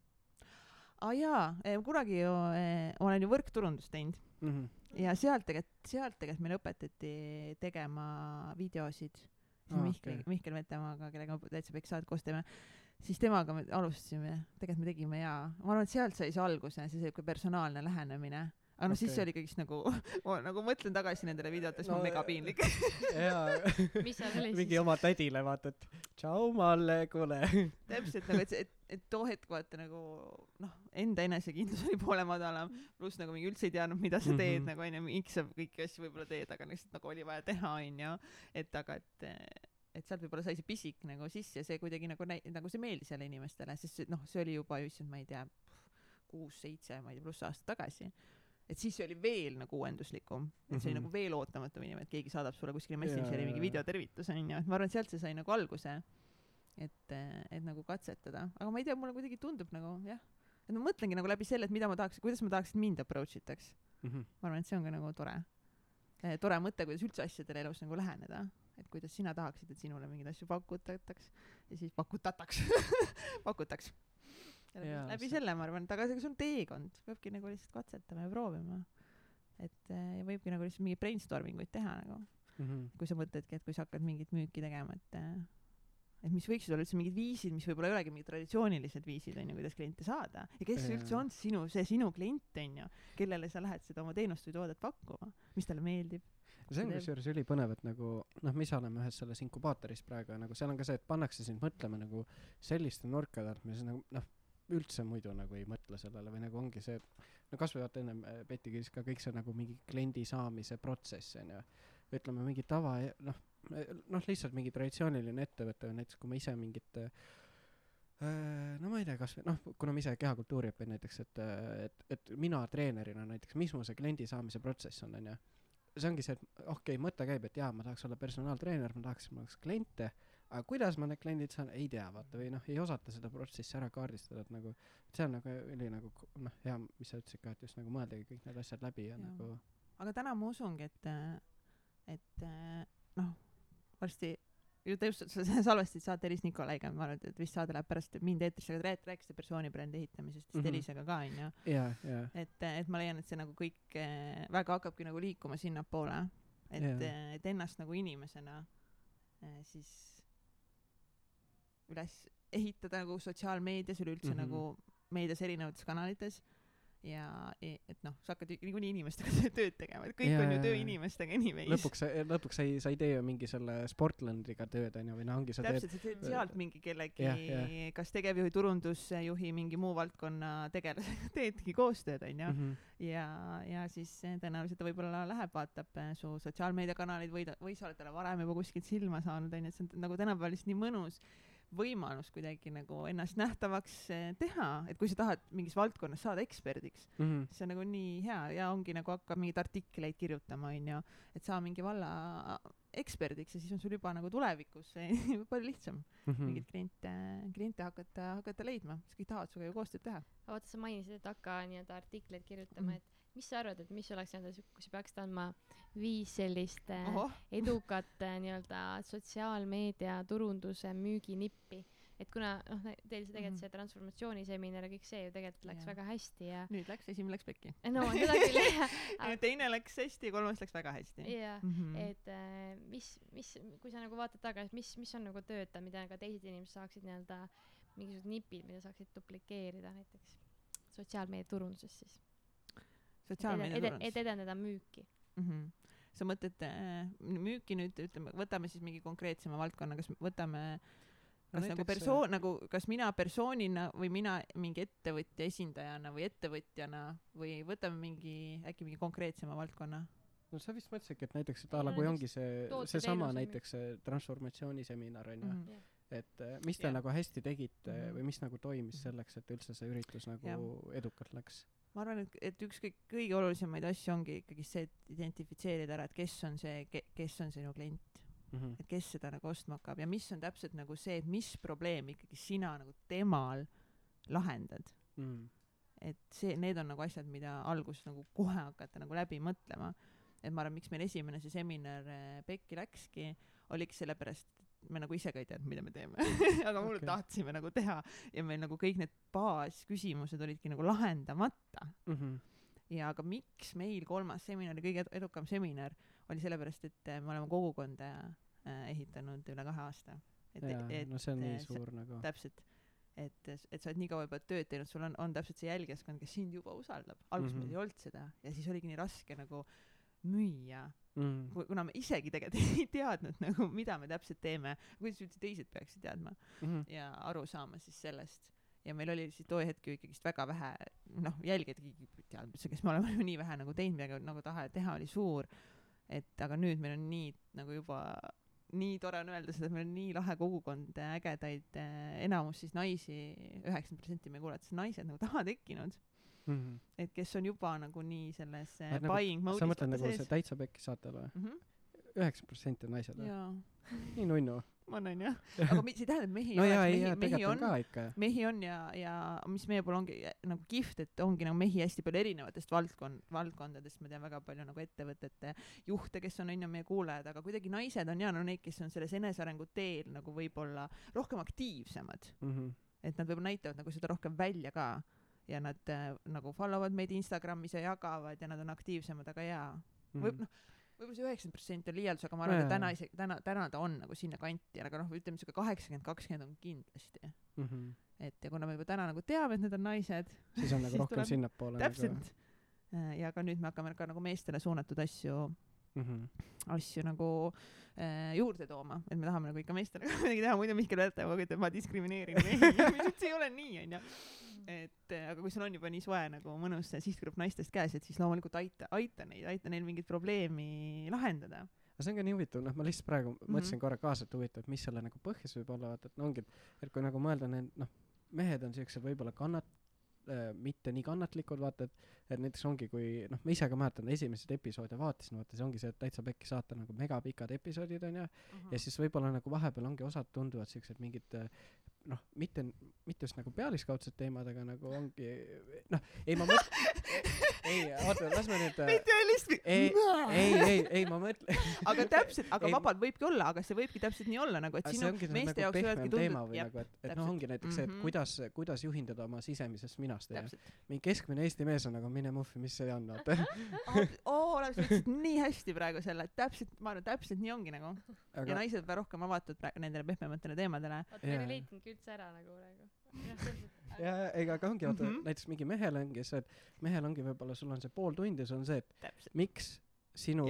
aa ah, jaa, kunagi ju eh, olen ju võrkturundust teinud Mhm. ja sealt tegelikult, sealt tegelikult meile õpetati tegema videosid. Aa, Mihkel okei. okay., Mihkel Vetemaaga, kellega me täitsa kõik saadet koos teeme, siis temaga me alustasime, tegelikult me tegime jaa, ma arvan, et sealt sai see alguse, see siuke personaalne lähenemine. aga noh okay., siis see oli ikkagist nagu, <laughs> ma nagu mõtlen tagasi nendele videotele, siis no, mul on mega piinlik. <laughs> <laughs> seal oli mingi oma tädile vaata, et tšau Malle, kuule. täpselt nagu, et et, et too hetk vaata nagu noh, enda enesekindlus oli poole madalam, pluss nagu mingi üldse ei teadnud, mida sa teed mm. -hmm. nagu onju, miks sa kõiki asju võib-olla teed, aga lihtsalt nagu oli vaja teha onju, et aga et et sealt võib-olla sai see pisik nagu sisse ja see kuidagi nagu näi-, nagu see meeldis jälle inimestele, sest noh, see oli juba ju issand, ma ei tea, kuus-seitse, ma ei tea, pluss aastat tagasi, et siis see oli veel nagu uuenduslikum, et see oli Mhm. nagu veel ootamatum inimene, et keegi saadab sulle kuskile Messengeri mingi videotervituse onju, et ma arvan, et sealt see sai nagu alguse, et, et nagu katsetada, aga ma ei tea, mulle kuidagi tundub nagu jah, et ma mõtlengi nagu läbi selle, et mida ma tahaks, kuidas ma tahaks, et mind approach itaks. Mhm. ma arvan, et see on ka nagu tore. tore mõte, kuidas üldse asjadele elus nagu läheneda, et kuidas sina tahaksid, et sinule mingeid asju pakutataks ja siis pakutataks <laughs> pakutaks. läbi, see- selle ma arvan, et aga see on teekond, peabki nagu lihtsalt katsetama ja proovima. et eh, ja võibki nagu lihtsalt mingeid brainstorming uid teha nagu, Mhm. kui sa mõtledki, et kui sa hakkad mingit müüki tegema, et eh, et mis võiksid olla üldse mingid viisid, mis võib-olla ei olegi mingid traditsioonilised viisid onju, kuidas kliente saada ja kes Jaa. üldse on sinu, see sinu klient onju, kellele sa lähed seda oma teenust või toodet pakkuma, mis talle meeldib. See on kusjuures ülipõnev, et nagu noh, me ise oleme ühes selles inkubaatoris praegu ja nagu seal on ka see, et pannakse sind mõtlema nagu selliste nurkade alt, mis nagu noh, üldse muidu nagu ei mõtle sellele või nagu ongi see, no kasvõi vaata ennem äh, Betty küsis ka kõik see nagu mingi kliendi saamise protsess onju, ütleme mingi tava noh, noh lihtsalt mingi traditsiooniline ettevõte või näiteks kui ma ise mingit äh, no ma ei tea, kasvõi noh, kuna ma ise kehakultuuri õpin näiteks, et, et, et mina treenerina näiteks, mis mu see kliendi saamise protsess on, onju. See ongi see, et okei okay,, mõte käib, et jaa, ma tahaks olla personaaltreener, ma tahaks, mul oleks kliente, aga kuidas ma need kliendid saan, ei tea, vaata, või noh, ei osata seda protsessi ära kaardistada, et nagu see on nagu üli nagu noh, hea, mis sa ütlesid ka, et just nagu mõeldagi kõik need asjad läbi ja Jaa. nagu aga täna ma usungi, et, et noh, varsti ju te just sa- sa salvestasid saate Elis Nikolaiga, ma arvan, et vist saade läheb pärast mind eetrisse, aga te rääk- rääkisite persoonibrändi ehitamisest vist Mhm. Elisega ka onju. et, et ma leian, et see nagu kõik eh, väga hakkabki nagu liikuma sinnapoole, et Jaa., et ennast nagu inimesena eh, siis üles ehitada nagu sotsiaalmeedias, üleüldse mm. -hmm. nagu meedias erinevates kanalites ja e- et noh, sa hakkad ju niikuinii inimestega <laughs> tööd tegema, et kõik Jaa, on ju jaa, töö jaa. inimestega anyways. lõpuks sa, lõpuks sa ei, sa ei tee ju mingi selle Sportlandiga tööd onju või noh, ongi sa täpselt, sa teed sealt mingi kellegi kas tegevjuhi, turundusjuhi, mingi muu valdkonna tegelasega <laughs> teedki koostööd onju mm. -hmm. ja, ja siis tõenäoliselt ta võib-olla läheb, vaatab eh, su sotsiaalmeediakanaleid või ta, või sa oled talle varem juba kuskilt silma saanud onju, et see on nagu tänapäeval lihtsalt nii mõnus võimalus kuidagi nagu ennast nähtavaks eh, teha, et kui sa tahad mingis valdkonnas saada eksperdiks, Mm -hmm. siis see on nagu nii hea ja ongi nagu hakkab mingeid artikleid kirjutama onju, et saa mingi valla eksperdiks ja siis on sul juba nagu tulevikus <laughs> palju lihtsam Mm -hmm. mingeid kliente, kliente hakata, hakata leidma, sest kõik tahavad sinuga ju koostööd teha. vaata, sa mainisid, et hakka nii-öelda artikleid kirjutama mm., et mis sa arvad, et mis oleks nii-öelda kui sa peaksid andma viis sellist äh, ohoh, edukat äh, nii-öelda sotsiaalmeedia turunduse müüginippi, et kuna noh, teil see tegelikult Mhm. see transformatsiooniseminar ja kõik see ju tegelikult läks Jaa. väga hästi ja nüüd läks, esimene läks pekki. no seda küll jah, <laughs> teine läks hästi ja kolmas läks väga hästi. ja Mhm. et äh, mis, mis, kui sa nagu vaatad tagasi, mis, mis on nagu töötav, mida ka teised inimesed saaksid nii-öelda mingisugused nipid, mida saaksid duplikeerida näiteks sotsiaalmeedia turunduses siis. Sotsiaalmeedia et turundus. edendada müüki. Mhm. sa mõtled äh, müüki nüüd ütleme, võtame siis mingi konkreetsema valdkonna, kas võtame No kas nagu näiteks, persoon, nagu kas mina persoonina või mina mingi ettevõtja esindajana või ettevõtjana või võtame mingi äkki mingi konkreetsema valdkonna? no sa vist mõtlesidki, et näiteks, et a la No kui ongi see, seesama näiteks see transformatsiooniseminar onju mm, Mhm. et äh, mis te Jah. nagu hästi tegite mm. -hmm. või mis nagu toimis Mhm. selleks, et üldse see üritus nagu Jah. edukalt läks ma arvan, et, et üks kõik kõige olulisemaid asju ongi ikkagi see, et identifitseerida ära, et kes on see, kes on sinu klient, mm. -hmm. et kes seda nagu ostma hakkab ja mis on täpselt nagu see, et mis probleemi ikkagi sina nagu temal lahendad. Mm -hmm. et see, need on nagu asjad, mida alguses nagu kohe hakata nagu läbi mõtlema. et ma arvan, miks meil esimene see seminar eh, pekki läkski, oligi sellepärast, me nagu ise ka ei teadnud, mida me teeme <laughs> aga mulle okay. tahtsime nagu teha ja meil nagu kõik need baasküsimused olidki nagu lahendamata Mm -hmm. ja aga miks meil kolmas seminar ja kõige edu- edukam seminar oli sellepärast, et eh, me oleme kogukonda eh, ehitanud üle kahe aasta. et, et no see on nii eh, see- suur nagu täpselt, et, et sa oled nii kaua juba tööd teinud, sul on, on täpselt see jälgijaskond, kes sind juba usaldab. alguses mm. -hmm. meil ei olnud seda ja siis oligi nii raske nagu müüa, mm.. kuna me isegi tegelikult <laughs> ei teadnud nagu, mida me täpselt teeme, kuidas üldse teised peaksid teadma Mm -hmm. ja aru saama siis sellest. ja meil oli siis too hetk ju ikkagist väga vähe, noh, teadnud üldse, kes me oleme, <laughs> nii vähe nagu teinud, midagi nagu tahe teha oli suur. et aga nüüd meil on nii nagu juba nii tore on öelda seda, et meil on nii lahe kogukond, ägedaid äh, enamus siis naisi, üheksakümmend protsenti meie kuulajates on naised nagu taha tekkinud. Mhm. et kes on juba nagu nii selles nagu- buying sa mode'is mõtled nagu see Täitsa Pekki saatel või? Mhm. üheksa protsenti on naised või? nii nunnu. ma olen jah aga mi- see ei tähenda et mehi no jaa, ei mehi jaa, mehi tegelikult on on mehi on ja ja mis meie puhul ongi nagu kihvt et ongi nagu mehi hästi palju erinevatest valdkond valdkondadest ma tean väga palju nagu ettevõtete juhte kes on onju meie kuulajad aga kuidagi naised on ja no need kes on selles enesearengu teel nagu võib-olla rohkem aktiivsemad Mhm. et nad võib-olla näitavad nagu seda rohkem välja ka ja nad äh, nagu follow vad meid Instagramis ja jagavad ja nad on aktiivsemad aga jaa. Võib noh võib-olla see üheksakümmend protsenti on liialdus aga ma arvan et täna isegi täna täna ta on nagu sinna kanti aga noh ütleme siuke kaheksakümmend kakskümmend on kindlasti. Mhm. et ja kuna me juba täna nagu teame et need on naised siis on nagu <laughs> Siis rohkem sinnapoole nagu täpselt. Äh, ja ka nüüd me hakkame ka nagu meestele suunatud asju Mhm. asju nagu äh, juurde tooma. Et me tahame nagu ikka meestele midagi teha. Muidu Mihkel aeg ütleb ma diskrimineerin mehi. <laughs> See ei ole nii onju et äh, aga kui sul on juba nii soe nagu mõnus see sihtgrupp naistest käes et siis loomulikult aita aita neid aita neil mingit probleemi lahendada. Aga see on ka nii huvitav, noh, ma lihtsalt praegu Mhm. mõtlesin korra kaasa, et huvitav, et mis selle nagu põhjus võib olla, vaata, et no ongi, et kui nagu mõelda need, noh, mehed on siuksed võib-olla kannat- äh,, mitte nii kannatlikud, vaata, et, et näiteks ongi, kui noh, ma ise ka mäletan esimesed episoode vaatasin, vaata, see ongi see Täitsa Pekki saate nagu megapikad episoodid onju, ja siis võib-olla nagu vahepeal ongi osad tunduvad siuksed mingid äh, noh, mitte, mitte just nagu pealiskaudsed teemad, aga nagu ongi noh, <laughs> ei ma mõtlen, ei oota, las <laughs> me nüüd äh, idealist ei, ei, ei, ei ma mõtlen, aga täpselt aga Ei, vabalt võibki olla aga see võibki täpselt nii olla nagu et sinu meeste nagu jaoks võivadki tunduda nagu, et, et noh, ongi näiteks see, et Mhm. kuidas, kuidas juhinduda oma sisemisest minast onju. mingi keskmine Eesti mees on nagu mine muffi, mis see on, vaata. <laughs> oo sa ütlesid nii hästi praegu selle. Et täpselt ma arvan täpselt nii ongi nagu. Ja aga naised peavad rohkem avatud praegu nendele pehmematele teemadele. Oota, ma ei Jaa. relatinudki üldse ära nagu praegu. ja, ja ega aga ongi vaata Mhm. näiteks mingi mehel ongi see, et mehel ongi võib-olla sul on see pool tundi, see on see, et täpselt miks sinul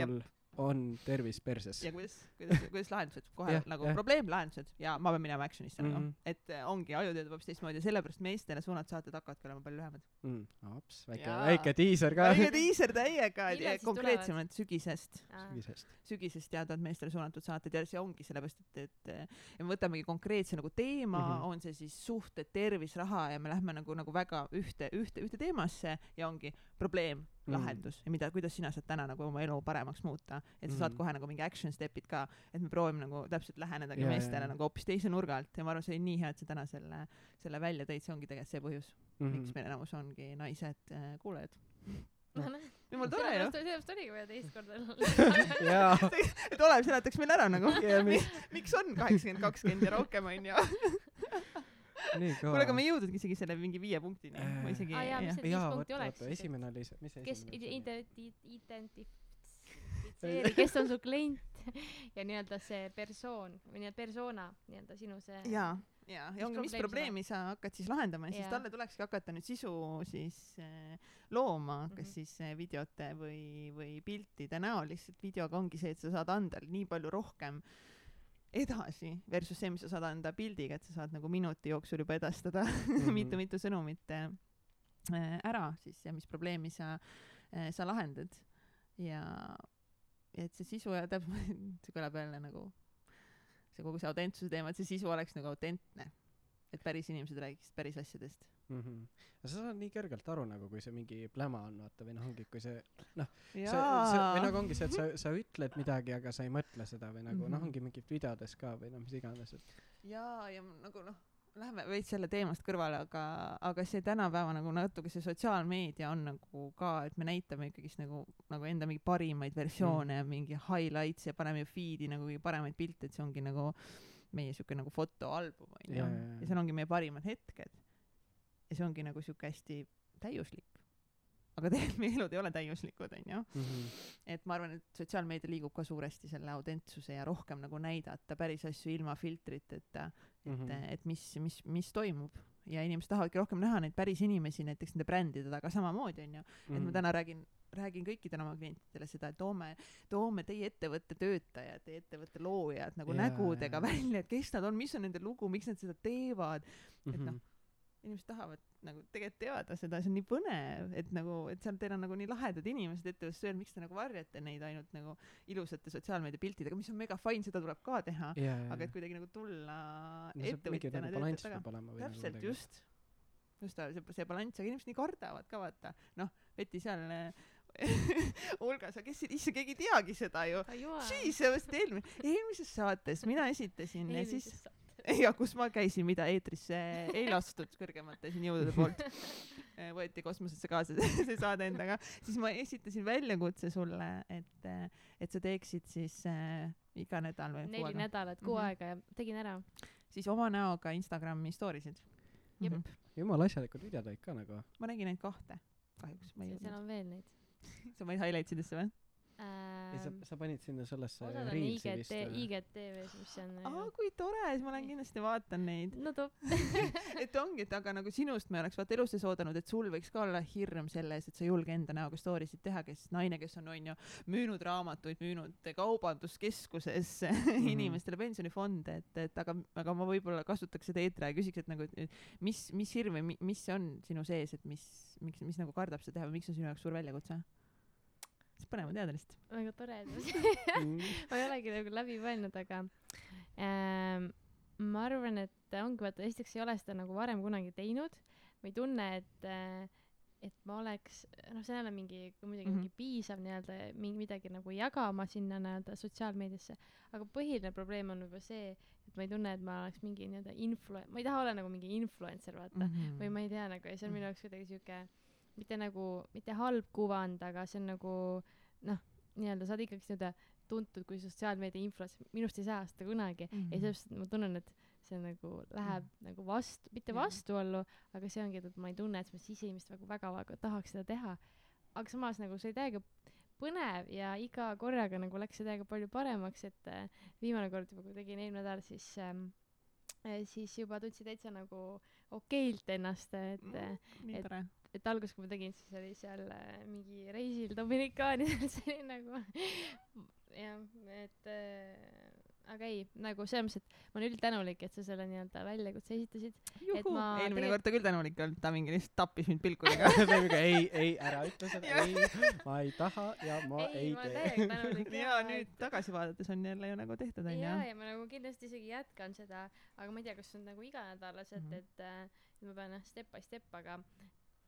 on tervis perses ja. kuidas kuidas <laughs> kuidas lahendused kohe Jah, nagu jah. probleemlahendused ja ma pean minema action'isse nagu Mhm. et äh, ongi aju töötab hoopis teistmoodi ja sellepärast meestele suunatud saated hakkavadki olema palju lühemad mm,. aps, väike, väike diiser ka. väike diiser täiega et ja konkreetsemalt sügisest sügisest. sügisest teadvad meestele suunatud saated ja see ongi sellepärast et et äh, ja me võtamegi konkreetse nagu teema mm. -hmm. on see siis suhted tervis raha ja me lähme nagu nagu väga ühte ühte ühte teemasse ja ongi probleem Mhm. lahendus ja mida kuidas sina saad täna nagu oma elu paremaks muuta et sa saad Mhm. kohe nagu mingi action step'id ka et me proovime nagu täpselt lähenedagi Jaa, meestele jaa. nagu hoopis teise nurga alt ja ma arvan see oli nii hea et sa täna selle selle välja tõid see ongi tegelikult see põhjus Mhm. miks meil enamus ongi naised äh, kuulajad no noh, jumal tore ju sellepärast oligi vaja teist korda <laughs> et Olev seletaks meile ära nagu miks on kaheksakümmend kakskümmend ja rohkem onju. Kuule aga me ei jõudnudki isegi selle mingi viie punktini. Äh. ma isegi Aa, jaa, mis see- viis jaa, punkti oleks? esimene oli see, mis see kes esimene ide-, identifitseeri, <laughs> kes on su klient <laughs> ja nii-öelda see persoon või nii-öelda persona, nii-öelda sinu see jaa ja, ja Mis ongi, mis probleemi sa hakkad siis lahendama? Ja siis Jaa. talle tulekski hakata nüüd sisu siis äh, looma, kas Mhm. siis äh, videote või, või piltide näol, lihtsalt videoga ongi see, et sa saad anda nii palju rohkem edasi versus see, mis sa saad anda pildiga, et sa saad nagu minuti jooksul juba edastada <laughs> mitu-mitu sõnumit äh, ära siis ja mis probleemi sa äh,, sa lahendad ja ja et see sisu ja täpselt, <laughs> see kõlab jälle nagu see kogu see autentsuse teema, et see sisu oleks nagu autentne. et päris inimesed räägiksid päris asjadest. Mhm. aga sa saad nii kergelt aru nagu, kui see mingi pläma on, vaata, või noh, ongi, kui see see, see, või nagu ongi see, et sa, sa ütled midagi, aga sa ei mõtle seda või nagu mm -hmm. noh, Mhm. ongi mingid videodes ka või noh, mis iganes, et jaa, ja nagu noh, läheme veits selle teemast kõrvale, aga, aga see tänapäeva nagu natuke see sotsiaalmeedia on nagu ka, et me näitame ikkagist nagu, nagu enda mingi parimaid versioone ja mingi highlights ja paneme feed'i nagu kõige paremaid pilte, et see ongi nagu meie siuke nagu fotoalbum onju Jaa, jaa, jaa. ja seal ongi meie parimad hetked. Ja see ongi nagu siuke hästi täiuslik. aga tegelikult meie elud ei ole täiuslikud onju mm. -hmm. et ma arvan, et sotsiaalmeedia liigub ka suuresti selle autentsuse ja rohkem nagu näidata päris asju ilma filtriteta, et mm, Mhm. -hmm. et mis, mis, mis toimub ja inimesed tahavadki rohkem näha neid päris inimesi näiteks nende brändide taga samamoodi onju, et Mhm. ma täna räägin räägin kõikidele oma klientidele seda, et toome, toome teie ettevõtte töötajad, teie ettevõtte loojad nagu yeah, nägudega jaa. välja, et kes nad on, mis on nende lugu, miks nad seda teevad, et Mhm. noh, inimesed tahavad nagu tegelikult teada seda, see on nii põnev, et nagu, et seal teil on nagu nii lahedad inimesed ettevõttes tööl, miks te nagu varjate neid ainult nagu ilusate sotsiaalmeedia piltidega, mis on mega fine, seda tuleb ka teha, jaa, jaa, aga et kuidagi nagu tulla no ettevõtjana nagu töötajate taga. või täpselt, nagu just. just see see balanss aga inimesed nii kardavad ka vaata. Noh Veti seal äh, <laughs> hulgas aga kes issand keegi ei teagi seda ju. Siis eelmises saates mina esitasin ja siis <laughs> ja kus ma käisin mida eetrisse ei lastud kõrgemate siin jõudude poolt. Eh, <laughs> võeti kosmosesse kaasa <laughs> see saade endaga. Siis ma esitasin väljakutse sulle et eh, et sa teeksid siis äh, iga nädal või neli nädalat kuu Mhm. aega ja tegin ära. Siis oma näoga Instagrami story sid Jep. Mhm. jumala asjalikud videod olid ka nagu. ma nägin ainult kahte kahjuks. Ma ei seal jõudnud. on veel neid. Sa panid highlight idesse või ja sa ähm,, sa panid sinna sellesse osad on Reelsi IGT vist või? IGTV-s mis on aa kui tore siis ma lähen kindlasti vaatan neid. No top. <laughs> Et ongi et aga nagu sinust me oleks vaata elus sees oodanud et sul võiks ka olla hirm selle ees et sa ei julge enda näoga story sid teha kes naine kes on onju müünud raamatuid müünud kaubanduskeskuses <laughs> inimestele pensionifonde et et aga aga ma võib-olla kasutaks seda eetri ja küsiks et nagu et mis mis hirm või mi- mis on sinu sees et mis miks mis nagu kardab seda teha või miks on sinu jaoks suur väljakutse see põnev on teada lihtsalt väga tore <laughs> Mm. ma ei olegi nagu läbi mõelnud aga ähm, ma arvan et ongi vaata esiteks ei ole seda nagu varem kunagi teinud ma ei tunne et äh, et ma oleks noh see ei ole mingi muidugi Mhm. mingi piisav nii-öelda mingi midagi nagu jagama sinna nii-öelda sotsiaalmeediasse aga põhiline probleem on võib-olla see et ma ei tunne et ma oleks mingi nii-öelda influ- ma ei taha olla nagu mingi influencer vaata Mhm. või ma ei tea nagu ja see on minu jaoks kuidagi siuke mitte nagu mitte halb kuvand aga see on nagu noh nii-öelda sa oled ikkagi nii-öelda tuntud kui sotsiaalmeedia influencer minust ei saa seda kunagi. Mhm. ja sellepärast et ma tunnen et see nagu läheb nagu vastu mitte vastuollu aga see ongi et ma ei tunne et ma sisemist nagu väga väga tahaks seda teha. Aga samas nagu see oli täiega põnev ja iga korraga nagu läks see täiega palju paremaks et äh, viimane kord juba kui tegin eelmine nädal siis ähm, äh, siis juba tundsin täitsa nagu okeilt ennast et nii et- et alguses kui ma tegin siis oli seal äh, mingi reisil Dominikaanidel <laughs> see oli nagu <laughs> jah et äh, aga ei nagu selles mõttes et ma olen üldtänulik et sa selle nii-öelda väljakutse esitasid eelmine tegel- kord ta küll tänulik olnud ta mingi lihtsalt tappis mind pilkudega <laughs> ei, ei, ära ütle seda, ei, ma ei taha ja ma ei, ei ma olen tee. ja nüüd tagasi vaadates on jälle ju nagu tehtud onju ja ja ma nagu kindlasti isegi jätkan seda aga ma ei tea kas see on nagu iganädalaselt Mhm. et äh, et ma pean jah step by step aga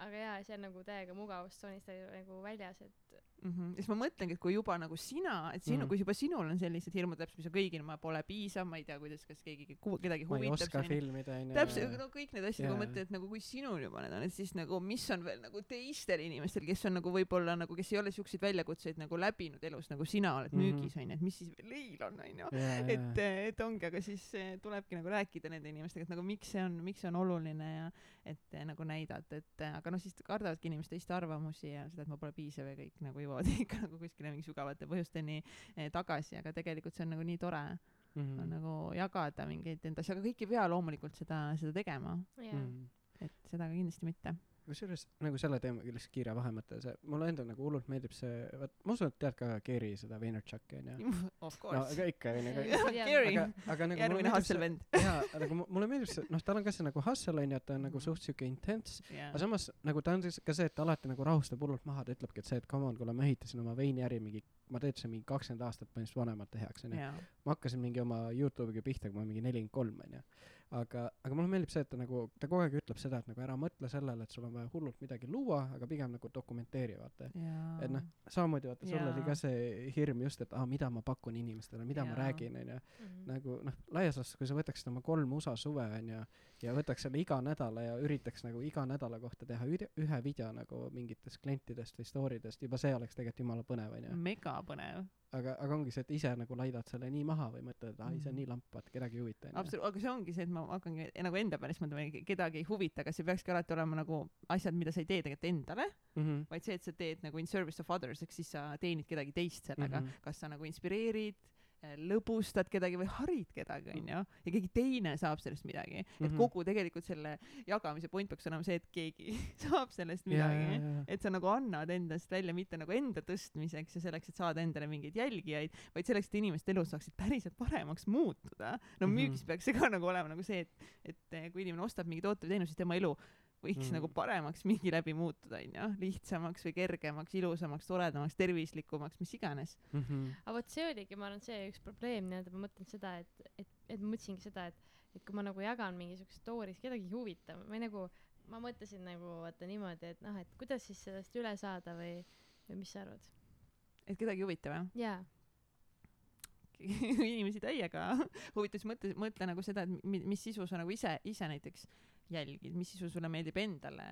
aga jaa see on nagu täiega mugavustsoonist nagu väljas et mm. -hmm. siis ma mõtlengi, et kui juba nagu sina, et sinu mm. -hmm. kui juba sinul on sellised hirmud täpselt, mis on kõigil, ma pole piisav, ma ei tea, kuidas, kas keegi, kedagi ma ei huvitab oska onju. filmida onju. täpselt, no kõik need asjad, kui Jaa. mõtled, et nagu kui sinul juba need on, et siis nagu mis on veel nagu teistel inimestel, kes on nagu võib-olla nagu, kes ei ole siukseid väljakutseid nagu läbinud elus, nagu sina oled Mhm. müügis onju, et mis siis veel neil on onju. et, et ongi, aga siis eh, tulebki nagu rääkida nende inimestega, et nagu miks see on, miks see on oluline ja et eh, nagu näidata, et eh, aga noh, siis kardavadki inimesed teiste arvamusi ja seda, et ma pole piisav ja kõik nagu jõuavad <laughs> ikka nagu kuskile mingi sügavate põhjusteni eh, tagasi, aga tegelikult see on nagu nii tore Mhm. on nagu jagada mingeid enda asju, aga kõik ei pea loomulikult seda, seda tegema, jaa Mhm. et seda ka kindlasti mitte. Kusjuures nagu selle teemaga lihtsalt kiire vahemõte, see mulle endale nagu hullult meeldib see, vaat ma usun, et tead ka Geri seda Vaynerchuki onju. <laughs> of no course aga ikka onju, <laughs> aga aga, aga nagu järgmine Hustle vend. jaa, nagu mu- mulle meeldib see, noh, tal on ka see nagu hustle onju, et ta on nagu suht siuke intense, aga samas nagu ta on siis ka see, et ta alati nagu rahustab hullult maha, ta ütlebki, et see, et come on, kuule ma ehitasin oma veiniäri mingi, ma töötasin mingi kakskümmend aastat põhimõtteliselt vanemate heaks onju. jaa, ma hakkasin mingi oma Youtube'iga pihta, kui ma mingi nelikümmend kolm onju. aga, aga mulle meeldib see, et ta nagu, ta kogu aeg ütleb seda, et nagu ära mõtle sellele, et sul on vaja hullult midagi luua, aga pigem nagu dokumenteeri vaata. et noh, samamoodi vaata, sul oli ka see hirm just, et aa, mida ma pakun inimestele, mida ma Jaa. räägin onju. Mhm. nagu noh, laias laastus, kui sa võtaksid oma kolm USA suve onju ja võtaks selle iga nädala ja üritaks nagu iga nädala kohta teha üde- ühe video nagu mingitest klientidest või story dest, juba see oleks tegelikult jumala põnev onju. mega põnev. aga, aga ongi see, et ise nagu laidad selle nii maha või mõtled, et ai, see on Mhm. nii lamp, vaata kedagi ei huvita absoluutselt, aga see ongi see, et ma hakkangi nagu enda pärast mõtlema, kedagi ei huvita, aga see peakski alati olema nagu asjad, mida sa ei tee tegelikult endale, Mhm. vaid see, et sa teed nagu in service of others, ehk siis sa teenid kedagi teist sellega mm. -hmm. kas sa nagu inspireerid, lõbustad kedagi või harid kedagi, onju, ja keegi teine saab sellest midagi, et Mhm. kogu tegelikult selle jagamise point peaks olema see, et keegi <laughs> saab sellest midagi et sa nagu annad endast välja mitte nagu enda tõstmiseks ja selleks, et saada endale mingeid jälgijaid, vaid selleks, et inimeste elud saaksid päriselt paremaks muutuda. no Mhm. müügis peaks see ka nagu olema nagu see, et, et kui inimene ostab mingi toote või teenuse, siis tema elu võiks mm. nagu paremaks mingi läbi muutuda, onju, lihtsamaks või kergemaks, ilusamaks, toredamaks, tervislikumaks, mis iganes. Mhm. aga vot see oligi, ma arvan, see üks probleem nii-öelda, ma mõtlen seda, et, et, et ma mõtlesingi seda, et, et kui ma nagu jagan mingi siukest story's, kedagi ei huvita, ma ei nagu, ma mõtlesin nagu vaata niimoodi, et noh, et kuidas siis sellest üle saada või, või mis sa arvad? et kedagi ei huvita või? jaa, <laughs> inimesi täiega <laughs> huvitab, siis mõtle, mõtle nagu seda, et mi- mis sisu sa nagu ise, ise näiteks jälgid, mis sisu sulle meeldib endale,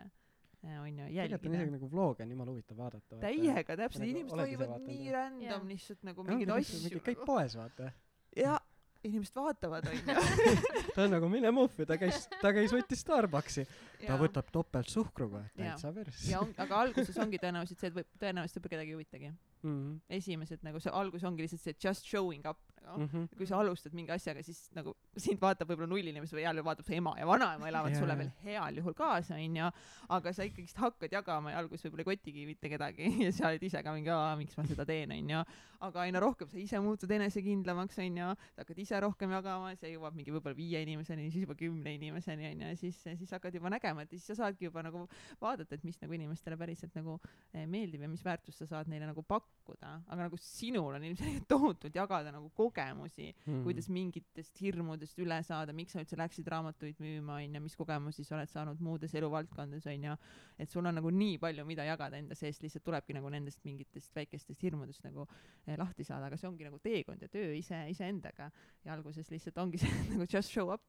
onju, tegelikult on jälgida isegi. nagu vlog'e on jumala huvitav vaadata. täiega, täpselt, Nagu inimesed vaadanud nii random Jaa. lihtsalt nagu mingeid asju nagu. poes vaata. ja inimesed vaatavad, onju. <laughs> ta on nagu mine muhvi, ta käis, ta käis, võttis Starbucksi, ta võtab topelt suhkruga, Jaa. täitsa pers. ja on, aga <laughs> alguses ongi tõenäoliselt see, et võib, tõenäoliselt võib-olla kedagi ei huvitagi. Mhm. esimesed nagu see algus ongi lihtsalt see just showing up nagu. Mhm. kui sa alustad mingi asjaga, siis nagu sind vaatab võib-olla null inimest või jälle vaatab su ema ja vanaema elavad Jaa, sulle veel heal juhul kaasa, onju. aga sa ikkagist hakkad jagama ja alguses võib-olla ei kotigi mitte kedagi <laughs> ja sa oled ise ka mingi, miks ma seda teen, onju. aga aina rohkem sa ise muutud enesekindlamaks, onju. sa hakkad ise rohkem jagama, see jõuab mingi võib-olla viie inimeseni, siis juba kümne inimeseni, onju, ja siis, siis hakkad juba nägema, et siis sa saadki juba nagu vaadata, et mis nagu inimestele päriselt nagu eh, meeldib ja mis väärtust sa saad neile nagu pakkuda, aga nagu sinul on ilmselgelt tohutult jagada nagu kogemusi, Mhm. kuidas mingitest hirmudest üle saada, miks sa üldse läksid raamatuid müüma, onju, mis kogemusi sa oled saanud muudes eluvaldkondades, onju. et sul on nagu nii palju, mida jagada enda seest, lihtsalt tulebki nagu nendest mingitest väikestest hirmudest nagu eh, lahti saada, aga see ongi nagu teekond ja töö ise, iseendaga. ja alguses lihtsalt ongi <laughs> see nagu just show up,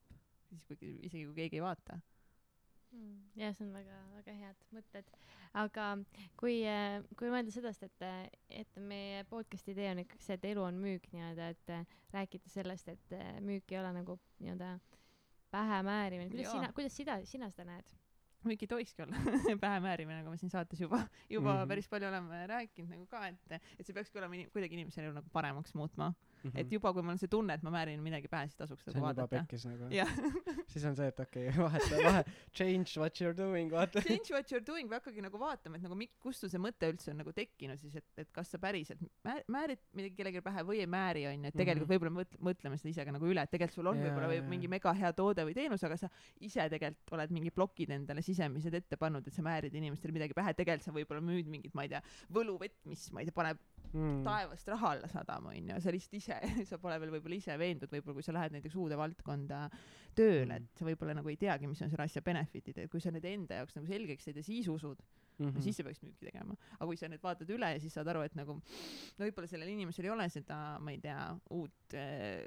siis kui isegi kui keegi ei vaata. Mm, jah, see on väga, väga head mõtted. aga kui, kui mõelda sellest, et, et meie podcast'i idee on ikkagi see, et elu on müük nii-öelda, et äh, rääkida sellest, et äh, müük ei ole nagu nii-öelda pähemäärimine, kuidas Jaa. sina, kuidas sina, sina seda näed? muidugi ei tohikski olla <laughs> pähemäärimine, nagu me siin saates juba, juba mm. -hmm. päris palju oleme rääkinud nagu ka, et, et see peakski olema inim-, kuidagi inimese elu nagu paremaks muutma mm. -hmm. et juba, kui mul on see tunne, et ma määrin midagi pähe, siis tasuks Mhm. see nagu on juba vaadata. pekkis nagu. <laughs> siis on see, et okei okay,, vaheta, vahe, change what you are doing, vaata. change what you are doing, või hakkagi nagu vaatama, et nagu mik-, kust sul see mõte üldse on nagu tekkinud siis, et, et kas sa päriselt määr-, määrid midagi kellelegi pähe või ei määri, onju, et tegelikult Mhm. võib-olla mõt-, mõtleme seda ise ka nagu üle, et tegelikult sul on Jaa, võib-olla või jaa. mingi mega hea toode või teenus, aga sa ise tegelikult oled mingi plokid endale sisemised ette pannud, et sa määrid inimestele midagi pähe, tegelikult sa võib-olla müüd mingit, ma ei tea, võluvett, mis, ma ei tea, paneb Mm. taevast raha alla sadama, onju, sa lihtsalt ise, <laughs> sa pole veel võib-olla ise veendud, võib-olla kui sa lähed näiteks uude valdkonda tööle, Mm. et sa võib-olla nagu ei teagi, mis on selle asja benefit'id, et kui sa need enda jaoks nagu selgeks teed ja siis usud, Mhm. no siis sa peaks müüki tegema. aga kui sa nüüd vaatad üle ja siis saad aru, et nagu no võib-olla sellel inimesel ei ole seda, ma ei tea, uut äh,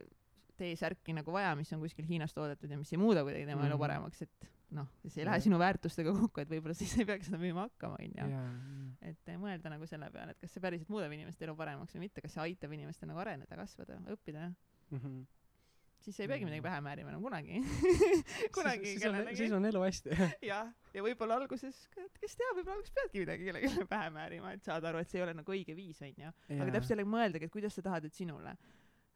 T-särki nagu vaja, mis on kuskil Hiinast toodetud ja mis ei muuda kuidagi tema elu Mhm. paremaks, et noh, see ei lähe sinu väärtustega kokku, et võib-olla siis ei peaks seda müüma hakkama, onju et eh, mõelda nagu selle peale, et kas see päriselt muudab inimeste elu paremaks või mitte, kas see aitab inimestel nagu areneda, kasvada, õppida, jaa. siis sa ei peagi midagi pähe määrima enam kunagi <laughs> <laughs> kunagi siis on, siis kellelegi. on elu hästi. jah, ja võib-olla alguses, kes teab, võib-olla alguses peadki midagi kellelegi <laughs> pähe määrima, et saada aru, et see ei ole nagu õige viis, onju. aga täpselt jällegi mõeldagi, et kuidas sa tahad, et sinule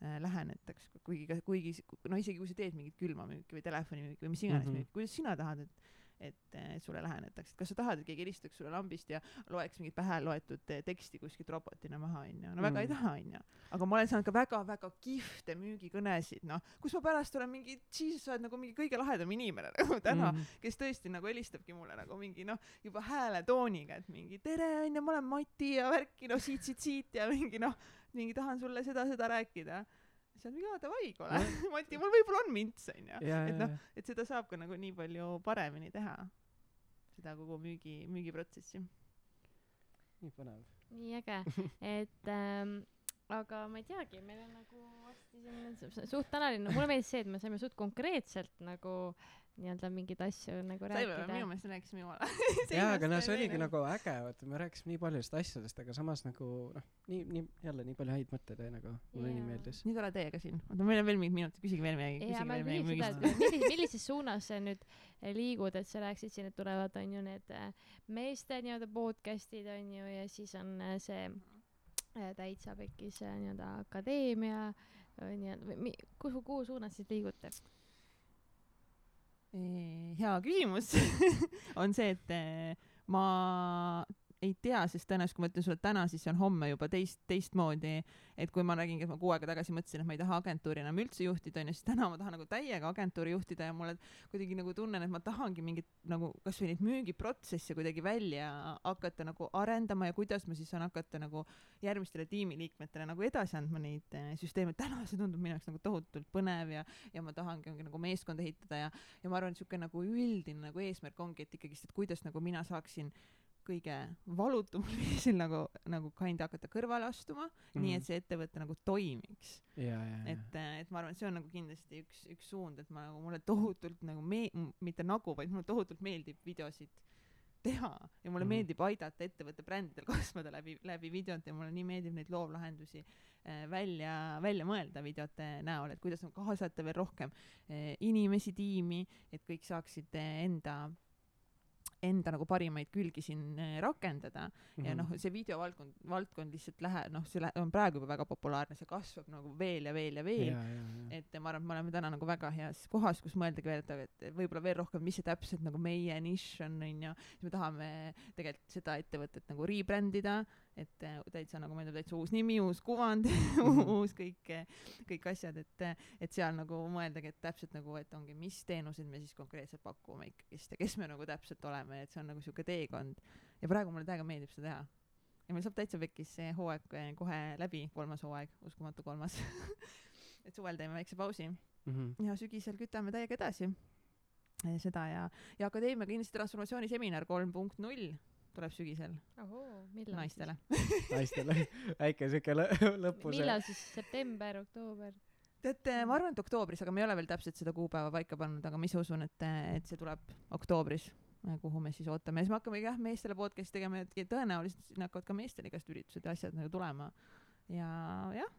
lähenetaks, kuigi, kuigi no isegi kui sa teed mingit külmamüüki või telefonimüüki või mis iganes mm. -hmm. müüki, kuidas sina tahad, et et äh, sulle lähenetaks, et kas sa tahad, et keegi helistaks sulle lambist ja loeks mingit pähe loetud äh, teksti kuskilt robotina maha, onju, no väga mm. ei Mhm. taha, onju. aga ma olen saanud ka väga-väga kihvte müügikõnesid, noh, kus ma pärast olen mingi, jesus, sa oled nagu mingi kõige lahedam inimene <laughs> nagu täna mm. -hmm. kes tõesti nagu helistabki mulle nagu mingi noh, juba hääletooniga, et mingi tere onju, ma olen Mati ja värki, no siit, siit, siit ja mingi noh, mingi tahan sulle seda, seda rääkida. siis on jaa davai, kuule, <laughs> Mati, mul võib-olla on mints onju. et noh et seda saab ka nagu nii palju paremini teha. seda kogu müügi, müügiprotsessi. nii põnev. nii äge, <laughs> et ähm, aga ma ei teagi, meil on nagu varsti siin suht tänaline, mulle meeldis see, et me saime suht konkreetselt nagu nii-öelda mingeid asju nagu saime rääkida minu. meelest me rääkisime jumala. <laughs> jaa, aga noh, see oligi nagu äge, vaata, me rääkisime nii paljudest asjadest, aga samas nagu noh, nii, nii jälle nii palju häid mõtteid ja nagu mulle nii Jaa. meeldis. nii tore teiega siin. oota, meil on veel mingid minutid, küsige veel midagi, ja küsige ma küsin seda, et. millises, millises suunas sa nüüd liigud, et sa rääkisid siin, et tulevad on ju need äh, meeste nii-öelda podcast'id on ju ja siis on äh, see äh, täitsa pekkis äh, nii-öelda akadeemia või mi- kuhu, kuhu suunas siis liigute? Hea küsimus. <laughs> On see, et eh, ma ei tea, sest tõenäoliselt kui ma ütlen sulle täna, siis see on homme juba teist, teistmoodi. et kui ma nägingi, et ma kuu aega tagasi mõtlesin, et ma ei taha agentuuri enam üldse juhtida, onju, siis täna ma tahan nagu täiega agentuuri juhtida ja mulle kuidagi nagu tunnen, et ma tahangi mingit nagu kasvõi neid müügiprotsesse kuidagi välja hakata nagu arendama ja kuidas ma siis saan hakata nagu järgmistele tiimiliikmetele nagu edasi andma neid eh, süsteeme. täna see tundub minu jaoks nagu tohutult põnev ja, ja ma tahangi nagu meeskonda ehitada ja, ja ma arvan, et siuke nagu üldine nagu eesmärk ongi, et ikkagist, et kuidas nagu mina saaksin kõige valutamal <laughs> viisil nagu, nagu kinda hakata kõrvale astuma mm, -hmm. nii et see ettevõte nagu toimiks. ja, ja. et, et ma arvan, et see on nagu kindlasti üks, üks suund, et ma nagu, mulle tohutult nagu me-, mitte nagu, vaid mulle tohutult meeldib videosid teha ja mulle mm Mhm. meeldib aidata ettevõtte brändidel <laughs> kasvada läbi, läbi videote ja mulle nii meeldib neid loovlahendusi äh, välja, välja mõelda videote näol, et kuidas nagu kaasata veel rohkem äh, inimesi tiimi, et kõik saaksid äh, enda enda nagu parimaid külgi siin äh, rakendada Mhm. ja noh, see videovaldkond, valdkond lihtsalt läheb, noh, see on praegu juba väga populaarne, see kasvab nagu veel ja veel ja veel. et ma arvan, et me oleme täna nagu väga heas kohas, kus mõeldagi veel, et et võib-olla veel rohkem, mis see täpselt nagu meie nišš on, onju. siis me tahame tegelikult seda ettevõtet nagu rebrand ida, et äh, täitsa nagu ma ei tea, täitsa uus nimi, uus kuvand <laughs> uus kõik, kõik asjad, et, et seal nagu mõeldagi, et täpselt nagu, et ongi, mis teenuseid me siis konkreetselt pakume ikkagist ja kes me nagu täpselt oleme, et see on nagu siuke teekond. ja praegu mulle täiega meeldib seda teha. ja meil saab täitsa pekkis see hooaeg eh, kohe läbi, kolmas hooaeg, uskumatu kolmas <laughs> et suvel teeme väikse pausi Mhm. ja sügisel kütame täiega edasi Eh, seda ja, ja akadeemia kindlasti transformatsiooniseminar kolm punkt null tuleb sügisel naistele. naistele väike siuke lõpus. millal siis, <laughs> <laughs> september, oktoober? tead, ma arvan, et oktoobris, aga me ei ole veel täpselt seda kuupäeva paika pannud, aga ma ise usun, et, et see tuleb oktoobris, kuhu me siis ootame ja siis me hakkame jah, meestele podcast'i tegema ja ja tõenäoliselt sinna hakkavad ka meestele igast üritused ja asjad nagu tulema. ja jah,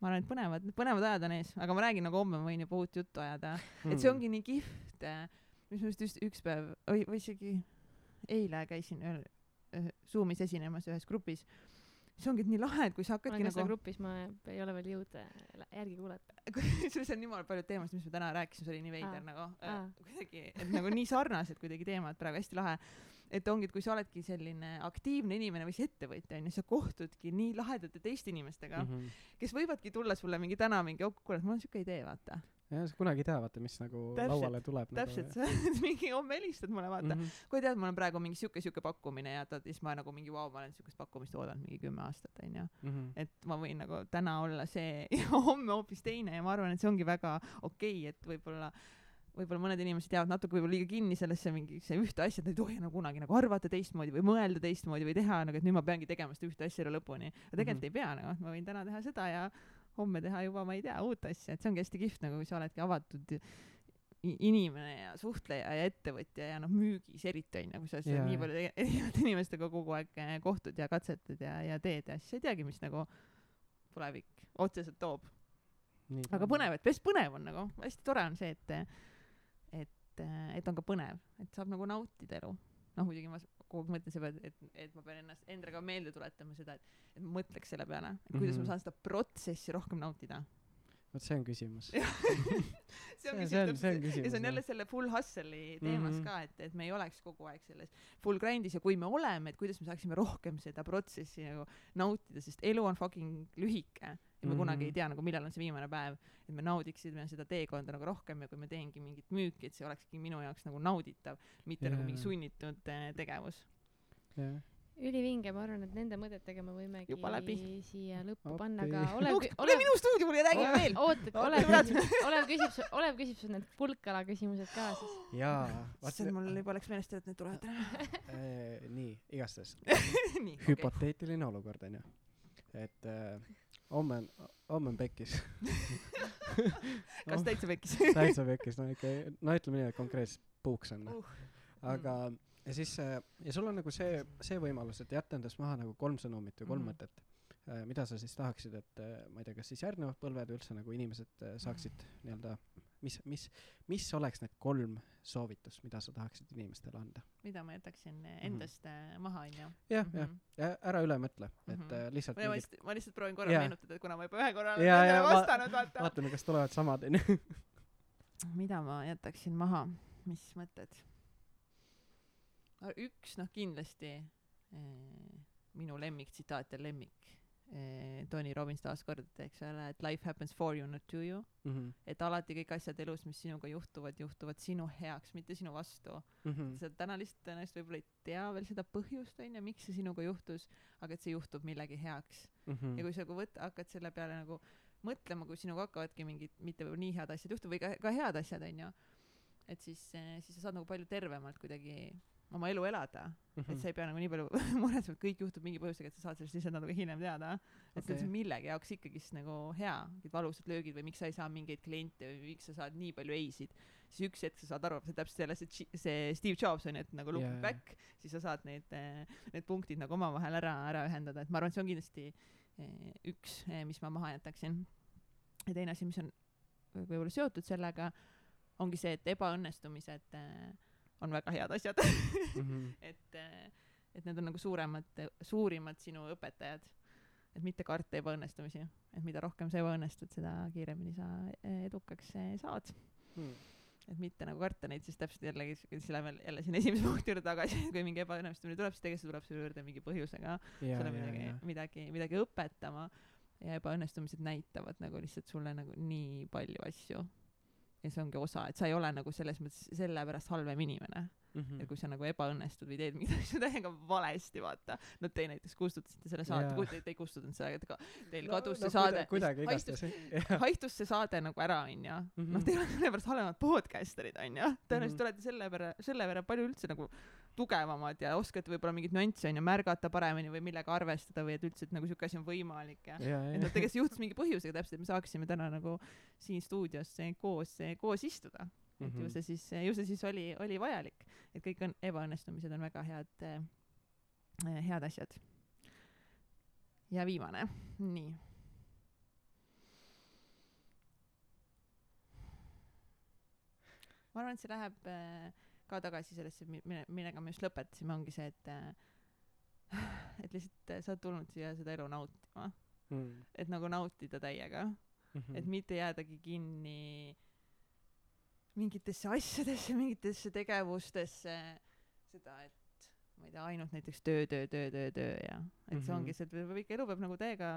ma arvan, et põnevad, põnevad ajad on ees, aga ma räägin nagu homme ma võin juba uut juttu ajada, et see ongi nii kihvt, mis ma just just üks päev või, või isegi eile käisin ühel ühe Zoomis esinemas ühes grupis. see ongi nii lahe, et kui sa hakkadki nagu, grupis, ma ei ole veel jõudnud äh, järgi kuulata. <laughs> kusjuures on niimoodi palju teemasid, mis me täna rääkisime, see oli nii veider Aa. nagu äh, kuidagi, et nagu nii sarnased kuidagi teemad praegu, hästi lahe. et ongi, et kui sa oledki selline aktiivne inimene või siis ettevõtja onju, sa kohtudki nii lahedate teiste inimestega mm. -hmm. kes võivadki tulla sulle mingi täna mingi, oh kuule, mul on siuke idee, vaata. jah, sa kunagi ei tea, vaata, mis nagu Täpselt, lauale tuleb. täpselt, sa <laughs> mingi homme helistad mulle, vaata mm. -hmm. kui tead, mul on praegu mingi siuke, siuke pakkumine ja ta, siis ma nagu mingi vau, ma olen siukest pakkumist oodanud mingi kümme aastat onju. Mhm. et ma võin nagu täna olla see <laughs> ja homme hoopis teine ja ma arvan, et see ongi väga okei okay,, et võib-olla võib-olla mõned inimesed jäävad natuke võib-olla liiga kinni sellesse mingisse ühte asja, et nad ei tohi nagu kunagi nagu arvata teistmoodi või mõelda teistmoodi või teha nagu, et nüüd ma peangi tegema seda ühte asja lõpuni. aga tegelikult Mhm. ei pea nagu, ma võin täna teha seda ja homme teha juba, ma ei tea, uut asja, et see ongi hästi kihvt nagu, kui sa oledki avatud inimene ja suhtleja ja ettevõtja ja noh, müügis eriti onju, kui sa Jaa. nii palju eri- <laughs> erinevate inimestega kogu aeg eh, kohtud ja katsetad ja, ja teed ja siis sa ei teagi, mis nagu tulevik otseselt toob. aga põnev, et hästi põnev on nagu, hästi tore on see, et, et, et on ka põnev, et saab nagu nautida elu. noh, muidugi ma kogu aeg mõtlen selle peale, et, et ma pean ennast, endale ka meelde tuletama seda, et, et ma mõtleks selle peale, et kuidas mm Mhm. -hmm. ma saan seda protsessi rohkem nautida. vot see on küsimus. <laughs> see on- täpselt- see on ja see küsimus, on jälle selle full hustle'i teemas mm Mhm. -hmm. ka, et, et me ei oleks kogu aeg selles full grind'is ja kui me oleme, et kuidas me saaksime rohkem seda protsessi nagu nautida, sest elu on fucking lühike me mm -hmm. kunagi ei Mhm. tea nagu millal on see viimane päev, et me naudiksime seda teekonda nagu rohkem ja kui ma teengi mingit müüki, et see olekski minu jaoks nagu nauditav, mitte yeah. nagu mingi sunnitud eh, tegevus. jah, ülivinge, ma arvan, et nende mõtetega me võimegi siia lõppu Appi. panna, aga tule Olev, Olev... minu stuudiumile ja räägime veel. oota, et Olev küsib, Olev küsib su, Olev küsib su need pulkkala küsimused ka siis. jaa. see mul juba läks meelest, et need tulevad täna. <laughs> äh, nii, igastahes <laughs> hüpoteetiline olukord onju, et äh, homme on, homme on pekkis. <laughs> kas täitsa pekkis? <laughs> täitsa pekkis, no ikka, no ütleme nii, et konkreetselt puuks on Uh. uh.. aga, ja siis äh, ja sul on nagu see, see võimalus, et jätta endast maha nagu kolm sõnumit või kolm mm mõtet, mida sa siis tahaksid, et äh, ma ei tea, kas siis järgnevad põlved üldse nagu inimesed äh, saaksid nii-öelda, mis, mis, mis oleks need kolm soovitust, mida sa tahaksid inimestele anda? mida ma jätaksin endast mm. maha, onju. jah, jah, Mhm. ja ära üle mõtle, et Mhm. äh, lihtsalt ma mingid, lihtsalt, ma lihtsalt proovin korra Jaa. meenutada, et kuna ma juba ühe korra olen nendele ma- vastanud, vaata. vaatame, kas tulevad samad onju. <laughs> mida ma jätaksin maha, mis mõtted? üks noh, kindlasti eh, minu lemmiktsitaat ja lemmik Tony Robbins taaskord eks ole et life happens for you not to you Mhm. et alati kõik asjad elus mis sinuga juhtuvad juhtuvad sinu heaks mitte sinu vastu Mhm. sa täna lihtsalt tõenäoliselt võib-olla ei tea veel seda põhjust onju miks see sinuga juhtus aga et see juhtub millegi heaks Mhm. ja kui sa nagu võt- hakkad selle peale nagu mõtlema kui sinuga hakkavadki mingid mitte nii head asjad juhtuma või ka, ka head asjad onju et siis siis sa saad nagu palju tervemalt kuidagi oma elu elada. Mhm. et sa ei pea nagu nii palju <laughs> muretsema et kõik juhtub mingi põhjusega et sa saad sellest lihtsalt natuke hiljem teada. Et okay. see on millegi jaoks ikkagist nagu hea mingid valusad löögid või miks sa ei saa mingeid kliente või miks sa saad nii palju ei-sid. Siis üks hetk sa saad aru see täpselt see Chi- see Steve Jobs onju et nagu look yeah, back siis sa saad need need punktid nagu omavahel ära ära ühendada. Et ma arvan et see on kindlasti eh, üks eh, mis ma maha jätaksin. Ja teine asi mis on võib-olla seotud sellega ongi see et ebaõnnestumised eh, on väga head asjad. Mhm. <laughs> et eh, et need on nagu suuremad suurimad sinu õpetajad. Et mitte karta ebaõnnestumisi et mida rohkem sa ebaõnnestud seda kiiremini sa eh, edukaks eh, saad. Mhm. et mitte nagu karta neid siis täpselt jällegi siis läheme jälle sinna esimese <laughs> punkti juurde tagasi kui mingi ebaõnnestumine tuleb siis tegelikult see tuleb sulle juurde mingi põhjusega. Sulle midagi midagi midagi õpetama. Ja ebaõnnestumised näitavad nagu lihtsalt sulle nagu nii palju asju ja see ongi osa et sa ei ole nagu selles mõttes sellepärast halvem inimene. Mhm. ja kui sa nagu ebaõnnestud või teed asju <laughs> täiega valesti vaata. No te näiteks kustutasite selle saate kui te, te ei kustutanud seda aga ega teil No- kadus no see saade. kuida- kuidagi igastahes <laughs> haistus see saade nagu ära onju. Mhm. noh teil on sellepärast halvemad podcasterid onju. Tõenäoliselt Mhm. olete selle võrra selle võrra palju üldse nagu tugevamad ja oskate võib-olla mingeid nüansse onju märgata paremini või millega arvestada või et üldse et nagu siuke asi on võimalik ja ja et noh tegelikult see juhtus mingi põhjusega täpselt et me saaksime täna nagu siin stuudios koos koos istuda. Et Mhm. ju see siis ju see siis oli oli vajalik. Et kõik on ebaõnnestumised on väga head eh, head asjad. Ja viimane. Nii. Ma arvan et see läheb eh, ka tagasi sellesse mi- mille millega me just lõpetasime ongi see et eh, <laughs> et lihtsalt eh, sa oled tulnud siia seda elu nautima Mhm. et nagu nautida täiega Mhm. et mitte jäädagi kinni mingitesse asjadesse, mingitesse tegevustesse, seda, et ma ei tea, ainult näiteks töö, töö, töö, töö, töö ja et see Mhm. ongi see, et ikka elu peab nagu täiega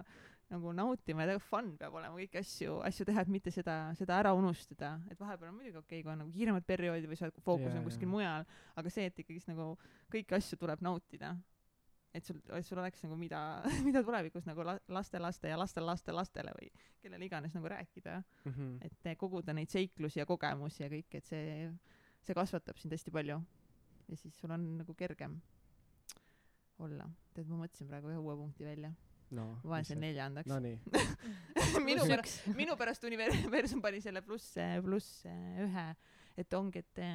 nagu nautima ja täiega fun peab olema kõiki asju, asju teha, et mitte seda, seda ära unustada, et vahepeal on muidugi okei okay,, kui on nagu kiiremad perioodid või sa oled fookus Jaa, on kuskil jaa. mujal, aga see, et ikkagist nagu kõiki asju tuleb nautida. et sul, et sul oleks nagu mida, <laughs> mida tulevikus nagu la- lastelaste ja lastellastelastele või kellele iganes nagu rääkida Mhm. et koguda neid seiklusi ja kogemusi ja kõike, et see, see kasvatab sind hästi palju. ja siis sul on nagu kergem olla. tead, ma mõtlesin praegu ühe uue punkti välja. No ma panen selle neljandaks. No nii <laughs> minu pärast, minu pärast universum pani selle pluss, pluss ühe, et ongi, et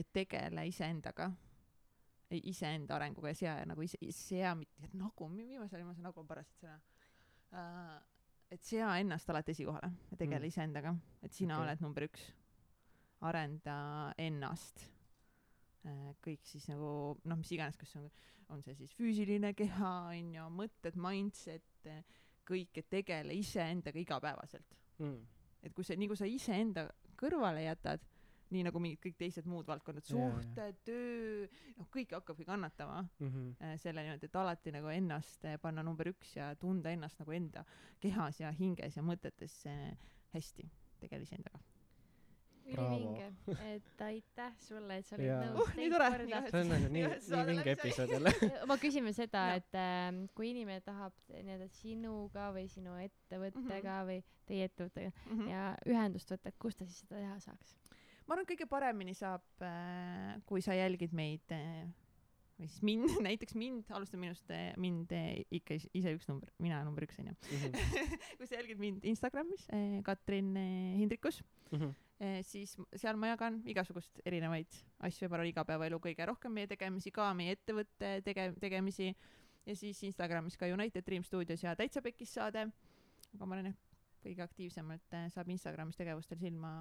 et tegele iseendaga iseenda arenguga ja sea nagu ise sea mitte nagu viimasel ajal ma saan nagu on parasjagu sõna. Uh, et sea ennast alati esikohale ja tegele Mm. iseendaga. Et sina okay. oled number üks. Arenda ennast uh, kõik siis nagu noh mis iganes kas see on on see siis füüsiline keha onju mõtted mindset kõik et tegele iseendaga igapäevaselt mm. et kui sa nii kui sa iseenda kõrvale jätad nii nagu mingid kõik teised muud valdkonnad suhted töö noh kõik hakkabki kannatama Mhm. äh, selle niimoodi et alati nagu ennast äh, panna number üks ja tunda ennast nagu enda kehas ja hinges ja mõtetes äh, hästi tegele iseendaga. ülivinge, et aitäh sulle, et sa olid nõus Uh, nii teist korda see on nagu nii nii vinge episood jälle <laughs> ma küsime seda, et äh, kui inimene tahab nii-öelda sinuga või sinu ettevõttega mm -hmm. või teie ettevõttega mm -hmm. ja ühendust võtta, et kus ta siis seda teha saaks? ma arvan, et kõige paremini saab äh,, kui sa jälgid meid äh, või siis mind, <laughs> näiteks mind, alustame minust mind äh, ikka is- ise üks number, mina number üks onju. Mhm. <laughs> kui sa jälgid mind Instagramis äh,, Katrin äh, Hindrikus Mhm. Eh, siis seal ma jagan igasugust erinevaid asju arvan igapäevaelu kõige rohkem meie tegemisi ka meie ettevõtte tege- tegemisi ja siis Instagramis ka United Dream stuudios ja täitsa pekis saade aga ma arvan jah kõige aktiivsemalt eh, saab Instagramis tegevustel silma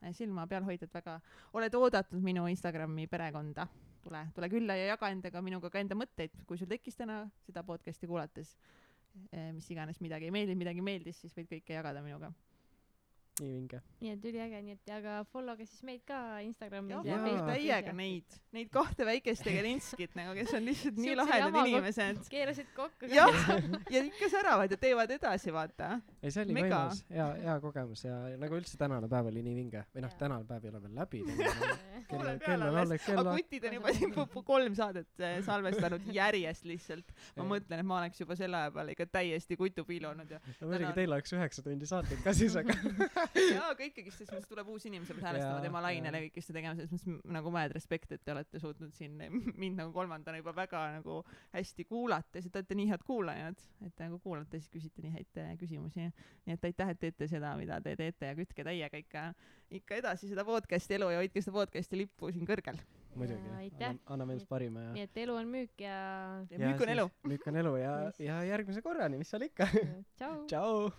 eh, silma peal hoida et väga oled oodatud minu Instagrami perekonda tule tule külla ja jaga endaga minuga ka enda mõtteid. Kui sul tekkis täna seda podcast'i kuulates eh, mis iganes midagi ei meeldinud midagi meeldis siis võid kõike jagada minuga nii vinge. nii et üliäge, nii et aga follow ge siis meid ka Instagramis jah ja, Jaa. Facebookis täiega ja neid neid kahte väikest Tegelinskit nagu kes on lihtsalt nii lahedad inimesed keerasid kokku. jah ja ikka säravad ja teevad edasi vaata ei, see oli Mega. võimas, hea, hea kogemus ja nagu üldse tänane päev oli nii vinge või noh, tänane päev ei ole veel läbi. kell Poole on, peal kell on alles. alles, kell aga kutid on juba siin kolm saadet eh, salvestanud <laughs> järjest lihtsalt ma mõtlen et ma oleks juba selle aja peale ikka täiesti kutu piilunud ja no muidugi teil oleks üheksa tundi saateid ka siis, aga <laughs> <laughs> jaa aga ikkagi selles mõttes tuleb uusi inimesi peab häälestama Jaa, tema lainele jaa. kõigest ja tegema selles mõttes nagu mad respect et te olete suutnud siin <laughs> mind nagu kolmandana juba väga nagu hästi kuulata ja siis te olete nii head kuulajad et nagu kuulate siis küsite nii häid eh, küsimusi nii et aitäh et teete seda mida te teete ja kütke täiega ikka ikka edasi seda podcast'i elu ja hoidke seda podcast'i lippu siin kõrgel muidugi anname, anname endast parima ja nii et elu on müük ja ja müük on elu müük on elu ja, <laughs> ja järgmise korrani, mis seal ikka. tšau. tšau.